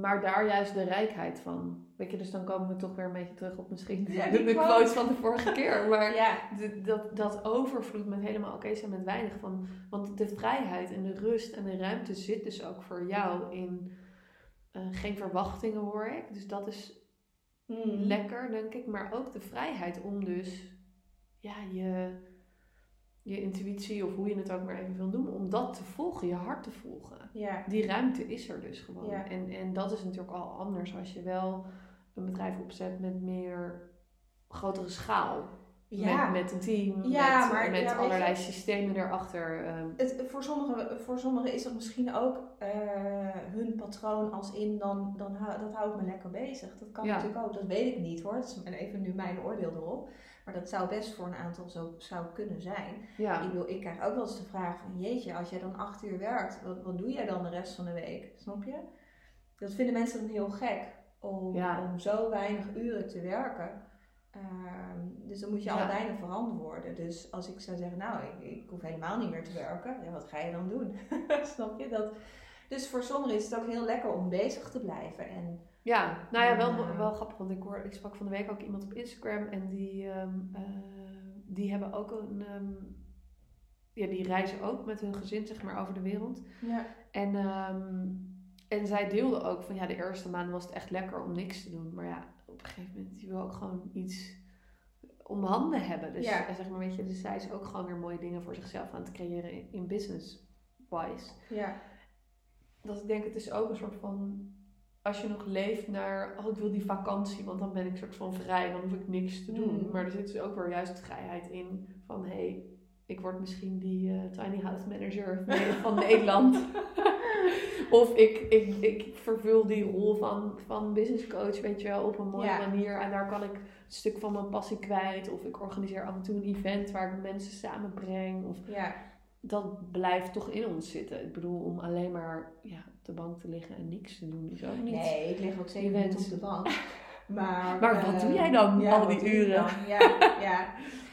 S2: Maar daar juist de rijkheid van. Weet je, dus dan komen we toch weer een beetje terug op misschien
S1: Ja,
S2: de, de
S1: quote.
S2: van de vorige keer. Maar
S1: Ja,
S2: de- dat, dat overvloed met helemaal oké zijn met weinig van. Want de vrijheid en de rust en de ruimte zit dus ook voor jou in eh, geen verwachtingen hoor ik. Dus dat is
S1: Mhm.
S2: lekker denk ik. Maar ook de vrijheid om dus ja, je, je intuïtie of hoe je het ook maar even wil noemen. Om dat te volgen, je hart te volgen.
S1: ja.
S2: Die ruimte is er dus gewoon.
S1: Ja.
S2: En, en dat is natuurlijk al anders als je wel een bedrijf opzet met meer grotere schaal.
S1: Ja.
S2: Met, met een team,
S1: Ja,
S2: met,
S1: maar-
S2: met
S1: ja,
S2: allerlei
S1: je-
S2: systemen erachter. ehm.
S1: Het, voor, sommigen, voor sommigen is dat misschien ook eh, hun patroon als in, dan, dan hou, dat houdt me lekker bezig. Dat kan
S2: Ja.
S1: natuurlijk ook, dat weet ik niet hoor. Dat is mijn- even nu mijn oordeel erop. Maar dat zou best voor een aantal zo zou kunnen zijn. Ik, wil, ik krijg ook wel eens de vraag van, jeetje, als jij dan acht uur werkt, wat, wat doe jij dan de rest van de week? Snap je? Dat vinden mensen dan heel gek, om, om zo weinig uren te werken. Ehm, dus dan moet je
S2: Ja.
S1: al bijna verantwoorden. Dus als ik zou zeggen, nou, ik, ik hoef helemaal niet meer te werken, ja, wat ga je dan doen? *laughs* Snap je? Dat, dus voor sommigen is het ook heel lekker om bezig te blijven. En,
S2: ja, nou ja, wel,
S1: Ja.
S2: wel grappig. Want ik, hoor, ik sprak van de week ook iemand op Instagram. En die, ehm, eh, die hebben ook een... ehm, ja, die reizen ook met hun gezin, zeg maar, over de wereld.
S1: ja.
S2: En, en zij deelde ook van ja, de eerste maanden was het echt lekker om niks te doen. Maar ja, op een gegeven moment, je wil ook gewoon iets om handen hebben. Dus
S1: Ja.
S2: eh, zeg maar, weet je, dus zij is ook gewoon weer mooie dingen voor zichzelf aan het creëren in, in business-wise.
S1: ja.
S2: Dat ik denk, het is ook een soort van, als je nog leeft naar, oh ik wil die vakantie, want dan ben ik soort van vrij, dan hoef ik niks te doen.
S1: Mm.
S2: Maar er zit dus ook weer juist vrijheid in van, hé, hey, ik word misschien die eh, tiny house manager van Nederland. *laughs* of ik, ik, ik vervul die rol van, van business coach, weet je wel, op een mooie
S1: Ja.
S2: manier. En daar kan ik een stuk van mijn passie kwijt. Of ik organiseer af en toe een event waar ik mensen samenbreng. Of
S1: ja.
S2: dat blijft toch in ons zitten. Ik bedoel, om alleen maar ja, op de bank te liggen en niks te doen is ook niet.
S1: Nee, ik lig ook zeker niet op de bank. Maar,
S2: Maar wat doe jij dan
S1: ja,
S2: al die uren?
S1: Ja, ja.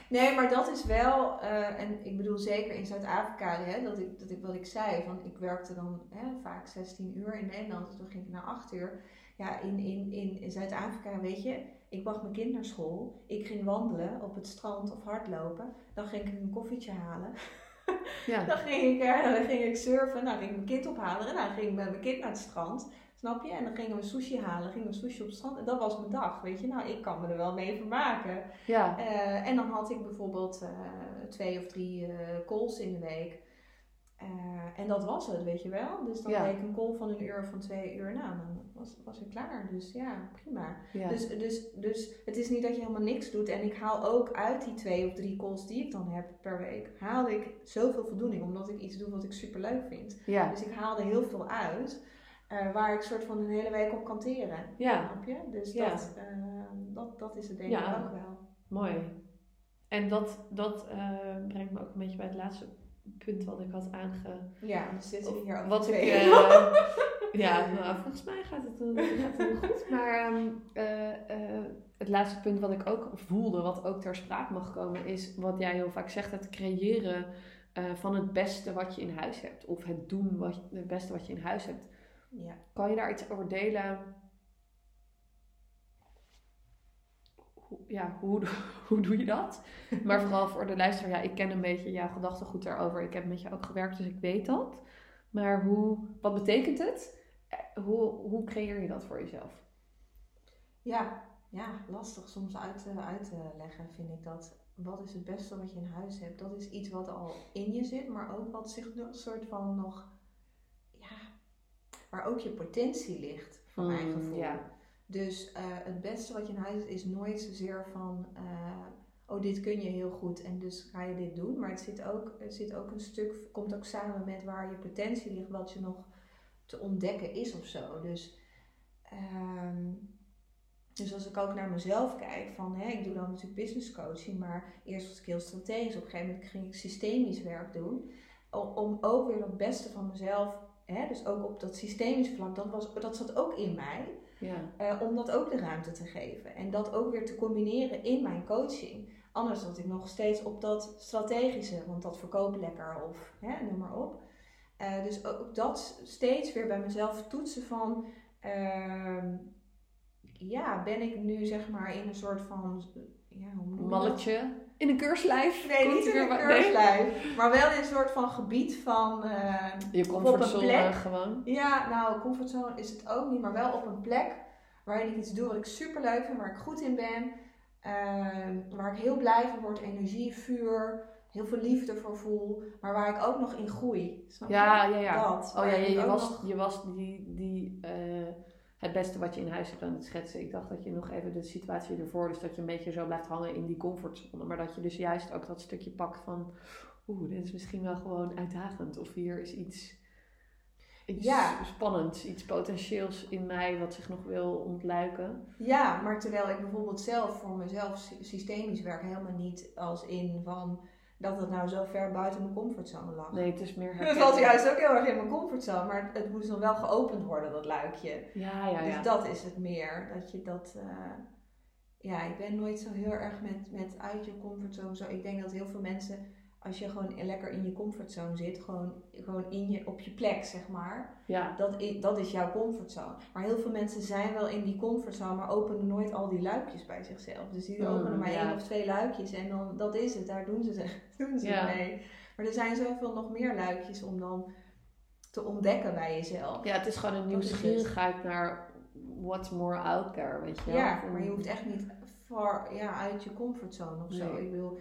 S1: Nee, maar dat is wel, eh, en ik bedoel zeker in Zuid-Afrika, hè, dat ik, dat ik wat ik zei, van ik werkte dan hè, vaak 16 uur in Nederland, dus toen ging ik naar 8 uur. Ja, in, in, in, in Zuid-Afrika, weet je, ik bracht mijn kind naar school, ik ging wandelen op het strand of hardlopen, dan ging ik een koffietje halen.
S2: Ja. *laughs*
S1: Dan ging ik, eh, dan ging ik surfen, dan ging ik mijn kind ophalen en dan ging ik met mijn kind naar het strand. Snap je? En dan gingen we sushi halen, gingen we sushi op het strand. En dat was mijn dag, weet je. Nou, ik kan me er wel mee vermaken.
S2: Ja,
S1: Eh, en dan had ik bijvoorbeeld eh, twee of drie eh calls in de week. En dat was het, weet je wel. Dus dan
S2: Ja.
S1: deed ik een call van een uur of van twee uur. Nou, dan was, was ik klaar. Dus ja, prima.
S2: ja.
S1: Dus, dus, dus het is niet dat je helemaal niks doet. En ik haal ook uit die twee of drie calls die ik dan heb per week, haal ik zoveel voldoening. Omdat ik iets doe wat ik super leuk vind.
S2: ja.
S1: Dus ik haal er heel veel uit. Eh, waar ik soort van een hele week op kan teren.
S2: Ja.
S1: Snap je? Dus
S2: Ja.
S1: dat, eh, dat, dat is het denk
S2: Ja.
S1: ik ook wel.
S2: Mooi. En dat, dat eh, brengt me ook een beetje bij het laatste punt wat ik had aange...
S1: Ja, dan zitten we hier over
S2: Wat ik...
S1: twee.
S2: eh, *laughs* ja, nou, volgens mij gaat het, gaat het heel goed. Maar ehm, eh, eh, het laatste punt wat ik ook voelde, wat ook ter sprake mag komen, is wat jij heel vaak zegt, het creëren van het beste wat je in huis hebt. Of het doen wat, het beste wat je in huis hebt.
S1: Ja.
S2: Kan je daar iets over delen? Hoe, ja, hoe, *laughs* hoe doe je dat? Maar vooral voor de luisteraar, ja, ik ken een beetje jouw gedachtegoed daarover. Ik heb met je ook gewerkt, dus ik weet dat. Maar hoe, wat betekent het? Eh, Hoe, hoe creëer je dat voor jezelf?
S1: Ja, ja, lastig soms uit, te- uit te leggen vind ik dat. Wat is het beste wat je in huis hebt? Dat is iets wat al in je zit, maar ook wat zich een soort van nog, waar ook je potentie ligt, van mijn
S2: Mm,
S1: gevoel.
S2: ja.
S1: Dus eh, het beste wat je in huis hebt is nooit zozeer van, eh, oh dit kun je heel goed en dus ga je dit doen. Maar het zit ook, het zit ook een stuk, komt ook samen met waar je potentie ligt, wat je nog te ontdekken is of zo. Dus, ehm, dus als ik ook naar mezelf kijk, van hè, ik doe dan natuurlijk business coaching, maar eerst was ik heel strategisch. Op een gegeven moment ging ik systemisch werk doen. Om, om ook weer het beste van mezelf, hè, dus ook op dat systemisch vlak, dat, was, dat zat ook in mij.
S2: Ja.
S1: Eh, om dat ook de ruimte te geven. En dat ook weer te combineren in mijn coaching. Anders zat ik nog steeds op dat strategische, want dat verkoopt lekker of hè, noem maar op. Eh, dus ook dat steeds weer bij mezelf toetsen van, ehm, ja, ben ik nu zeg maar in een soort van, ja, hoe?
S2: Malletje in een keurslijf.
S1: Nee, niet in een
S2: nee?
S1: keurslijf, maar wel in een soort van gebied van, eh,
S2: Je
S1: Of op een
S2: comfortzone
S1: plek.
S2: gewoon.
S1: ja, nou, comfortzone is het ook niet, maar wel op een plek waarin ik iets doe wat ik super leuk vind, waar ik goed in ben, ehm, waar ik heel blij van word, energie, vuur, heel veel liefde voor voel, maar waar ik ook nog in groei. Snap je?
S2: Ja, ja, ja.
S1: Dat.
S2: Oh ja, je, was,
S1: nog-
S2: je was die, die, eh, het beste wat je in huis hebt aan het schetsen. Ik dacht dat je nog even de situatie ervoor, dus dat je een beetje zo blijft hangen in die comfortzone. Maar dat je dus juist ook dat stukje pakt van, oeh, dit is misschien wel gewoon uitdagend. Of hier is iets, iets
S1: Ja.
S2: spannends, iets potentieels in mij wat zich nog wil ontluiken.
S1: Ja, maar terwijl ik bijvoorbeeld zelf voor mezelf sy- systemisch werk helemaal niet als in van dat het nou zo ver buiten mijn comfortzone lag.
S2: Nee, het is meer
S1: Het
S2: herkennen.
S1: was juist ook heel erg in mijn comfortzone, maar het moest nog wel geopend worden, dat luikje.
S2: Ja, ja, ja.
S1: Dus dat is het meer. Dat je dat. eh, ja, ik ben nooit zo heel erg met, met uit je comfortzone. Zo. Ik denk dat heel veel mensen, als je gewoon lekker in je comfortzone zit, gewoon, gewoon in je, op je plek, zeg maar.
S2: ja.
S1: Dat is, dat is jouw comfortzone. Maar heel veel mensen zijn wel in die comfortzone, maar openen nooit al die luikjes bij zichzelf. Dus die
S2: Mm,
S1: openen maar
S2: ja.
S1: één of twee luikjes en dan, dat is het. Daar doen ze, ze- *laughs* doen ze
S2: Ja.
S1: mee. Maar er zijn zoveel nog meer luikjes om dan te ontdekken bij jezelf.
S2: Ja, het is gewoon een nieuwsgierigheid naar what's more out there, weet je wel.
S1: Ja, maar je hoeft echt niet far, ja, uit je comfortzone of zo.
S2: Nee.
S1: Ik wil,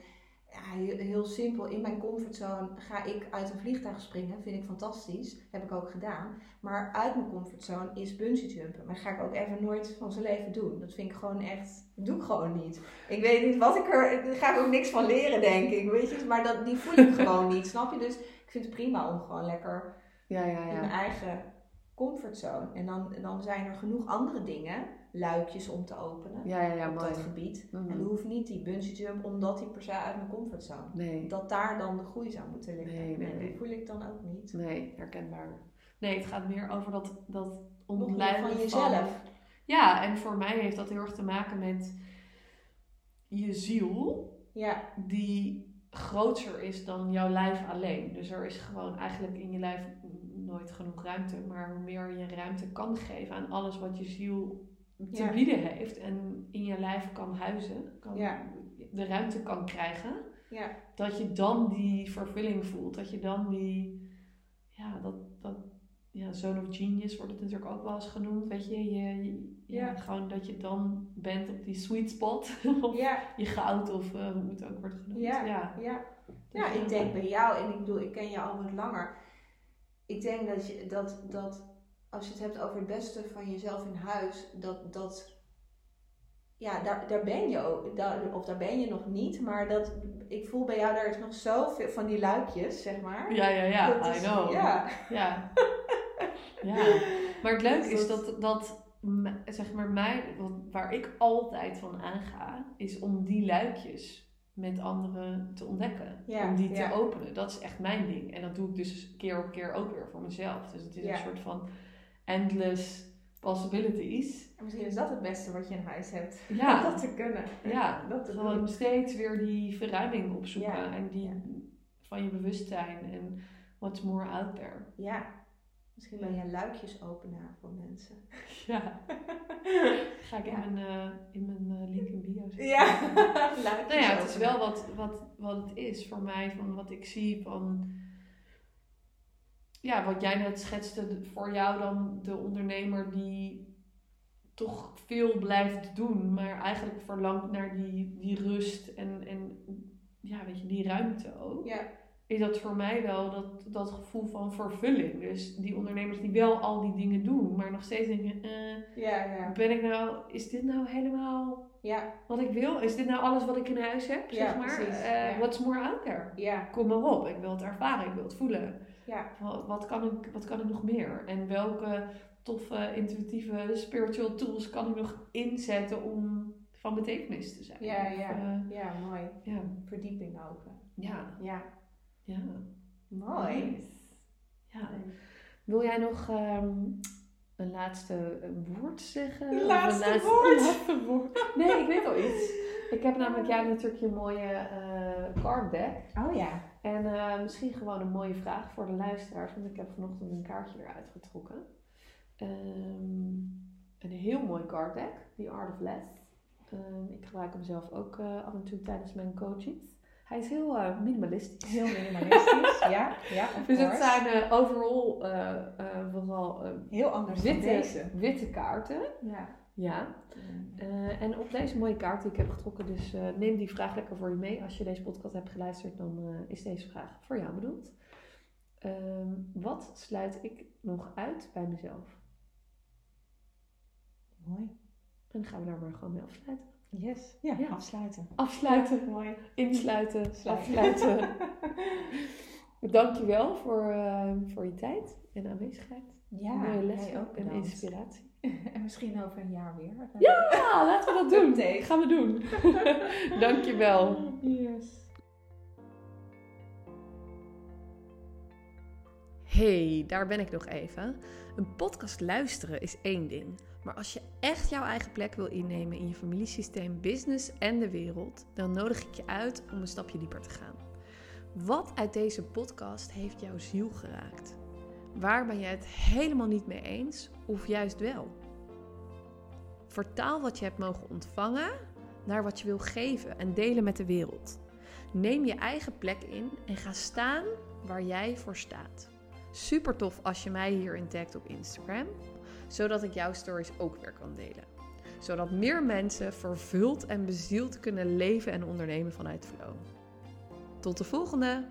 S1: ja, heel, simpel, in mijn comfortzone ga ik uit een vliegtuig springen. Vind ik fantastisch. Heb ik ook gedaan. Maar uit mijn comfortzone is bungee jumpen. Maar dat ga ik ook even nooit van zijn leven doen. Dat vind ik gewoon echt, dat doe ik gewoon niet. Ik weet niet wat ik er, daar ga ik ook niks van leren denk ik. Weet je, maar dat, die voel ik gewoon niet. Snap je? Dus ik vind het prima om gewoon lekker
S2: ja, ja,
S1: in mijn
S2: ja.
S1: eigen comfortzone. En dan, dan zijn er genoeg andere dingen, luikjes om te openen
S2: Ja, ja, ja,
S1: op
S2: mooi.
S1: dat gebied.
S2: Mhm.
S1: En dan hoeft niet die bungee jump omdat die per se uit mijn comfortzone.
S2: Nee,
S1: Dat daar dan de groei zou moeten liggen.
S2: Nee, nee, nee.
S1: Die voel ik dan ook niet.
S2: nee, herkenbaar. Nee, het gaat meer over dat, dat
S1: meer van jezelf.
S2: Ja, en voor mij heeft dat heel erg te maken met je ziel,
S1: Ja,
S2: die groter is dan jouw lijf alleen. Dus er is gewoon eigenlijk in je lijf nooit genoeg ruimte. Maar hoe meer je ruimte kan geven aan alles wat je ziel te
S1: Ja.
S2: bieden heeft en in je lijf kan huizen, kan,
S1: Ja.
S2: de ruimte kan krijgen,
S1: ja,
S2: dat je dan die vervulling voelt. Dat je dan die, ja, dat, dat ja, zone of genius wordt het natuurlijk ook wel eens genoemd. Weet je, je, je- ja, gewoon dat je dan bent op die sweet spot. *laughs* of je goud of eh, hoe het ook wordt genoemd.
S1: Ja.
S2: ja.
S1: ja.
S2: Dus
S1: Ja, ik denk bij jou, en ik bedoel, ik ken je al wat langer. Ik denk dat, je, dat, dat als je het hebt over het beste van jezelf in huis, dat, dat ja, daar, daar ben je ook, daar, of daar ben je nog niet, maar dat, ik voel bij jou, daar is nog zoveel van die luikjes, zeg maar.
S2: Ja, ja, ja,
S1: Dat
S2: I
S1: is-
S2: know.
S1: Ja,
S2: Ja. Ja, maar het leuke is
S1: dat-
S2: dat, zeg maar mij, waar ik altijd van aanga, is om die luikjes met anderen te ontdekken.
S1: Ja,
S2: om die
S1: ja.
S2: te openen. Dat is echt mijn ding. En dat doe ik dus keer op keer ook weer voor mezelf. Dus het is
S1: Ja.
S2: een soort van endless possibilities.
S1: En misschien is dat het beste wat je in huis hebt.
S2: Ja.
S1: Om dat te kunnen.
S2: Ja,
S1: dat te
S2: gewoon
S1: doen.
S2: steeds weer die verruiming opzoeken.
S1: Ja,
S2: En die
S1: ja.
S2: van je bewustzijn. En what's more out there.
S1: Ja. Misschien ben je luikjes-openaar voor mensen.
S2: Ja. *laughs* Ga ik
S1: Ja.
S2: in mijn, eh, in mijn eh, link in bio zetten.
S1: Ja. *laughs*
S2: Nou ja, het is wel wat, wat, wat het is voor mij, van wat ik zie van... Ja, wat jij net schetste, voor jou dan de ondernemer die toch veel blijft doen, maar eigenlijk verlangt naar die, die rust en, en ja, weet je, die ruimte ook.
S1: Ja.
S2: Is dat voor mij wel dat, dat gevoel van vervulling. Dus die ondernemers die wel al die dingen doen, maar nog steeds denken, eh,
S1: Ja, ja.
S2: ben ik nou, is dit nou helemaal
S1: Ja,
S2: wat ik wil? Is dit nou alles wat ik in huis heb?
S1: Ja,
S2: Zeg maar.
S1: precies,
S2: Eh. What's more out there?
S1: ja,
S2: Kom maar op, ik wil het ervaren, ik wil het voelen.
S1: Ja.
S2: Wat, wat, kan, ik, wat kan ik nog meer? En welke toffe, intuïtieve, spiritual tools kan ik nog inzetten om van betekenis te zijn?
S1: Ja,
S2: Of,
S1: ja.
S2: eh,
S1: Ja, mooi.
S2: ja,
S1: Verdieping ook.
S2: ja,
S1: Ja.
S2: ja.
S1: Mooi.
S2: Nice. Ja. Wil jij nog ehm, een laatste eh, woord zeggen? Of een
S1: Laatste woord? *laughs*
S2: laatste woord? Nee, ik weet al iets. Ik heb namelijk, hebt natuurlijk je mooie eh card deck.
S1: Oh ja.
S2: En eh, misschien gewoon een mooie vraag voor de luisteraars, want ik heb vanochtend een kaartje eruit getrokken. Ehm, een heel mooi card deck, The Art of Less. Ehm, ik gebruik hem zelf ook eh, af en toe tijdens mijn coachings. Hij is heel eh, minimalistisch.
S1: Heel minimalistisch. ja, ja, of
S2: Dus het zijn eh, overal eh, eh, vooral eh,
S1: Heel anders
S2: witte, witte kaarten.
S1: Ja.
S2: Ja. Eh, en op deze mooie kaart die ik heb getrokken, dus eh, neem die vraag lekker voor je mee. Als je deze podcast hebt geluisterd, dan eh, is deze vraag voor jou bedoeld. Ehm, wat sluit ik nog uit bij mezelf?
S1: Mooi.
S2: En dan gaan we daar maar gewoon mee afsluiten.
S1: Yes. Ja,
S2: Ja.
S1: afsluiten.
S2: Afsluiten, *laughs*
S1: Mooi.
S2: insluiten,
S1: Sluiten.
S2: afsluiten. *laughs* Dankjewel voor, eh, voor je tijd en aanwezigheid.
S1: Ja,
S2: Mooie lessen
S1: ook
S2: en inspiratie. *laughs*
S1: En misschien over een jaar weer.
S2: Ja, laten we dat doen.
S1: Update.
S2: Gaan we doen. *laughs* Dankjewel.
S1: Yes.
S2: Hey, daar ben ik nog even. Een podcast luisteren is één ding. Maar als je echt jouw eigen plek wil innemen in je familiesysteem, business en de wereld, dan nodig ik je uit om een stapje dieper te gaan. Wat uit deze podcast heeft jouw ziel geraakt? Waar ben jij het helemaal niet mee eens of juist wel? Vertaal wat je hebt mogen ontvangen naar wat je wil geven en delen met de wereld. Neem je eigen plek in en ga staan waar jij voor staat. Super tof als je mij hierin tagt op Instagram, zodat ik jouw stories ook weer kan delen. Zodat meer mensen vervuld en bezield kunnen leven en ondernemen vanuit flow. Tot de volgende!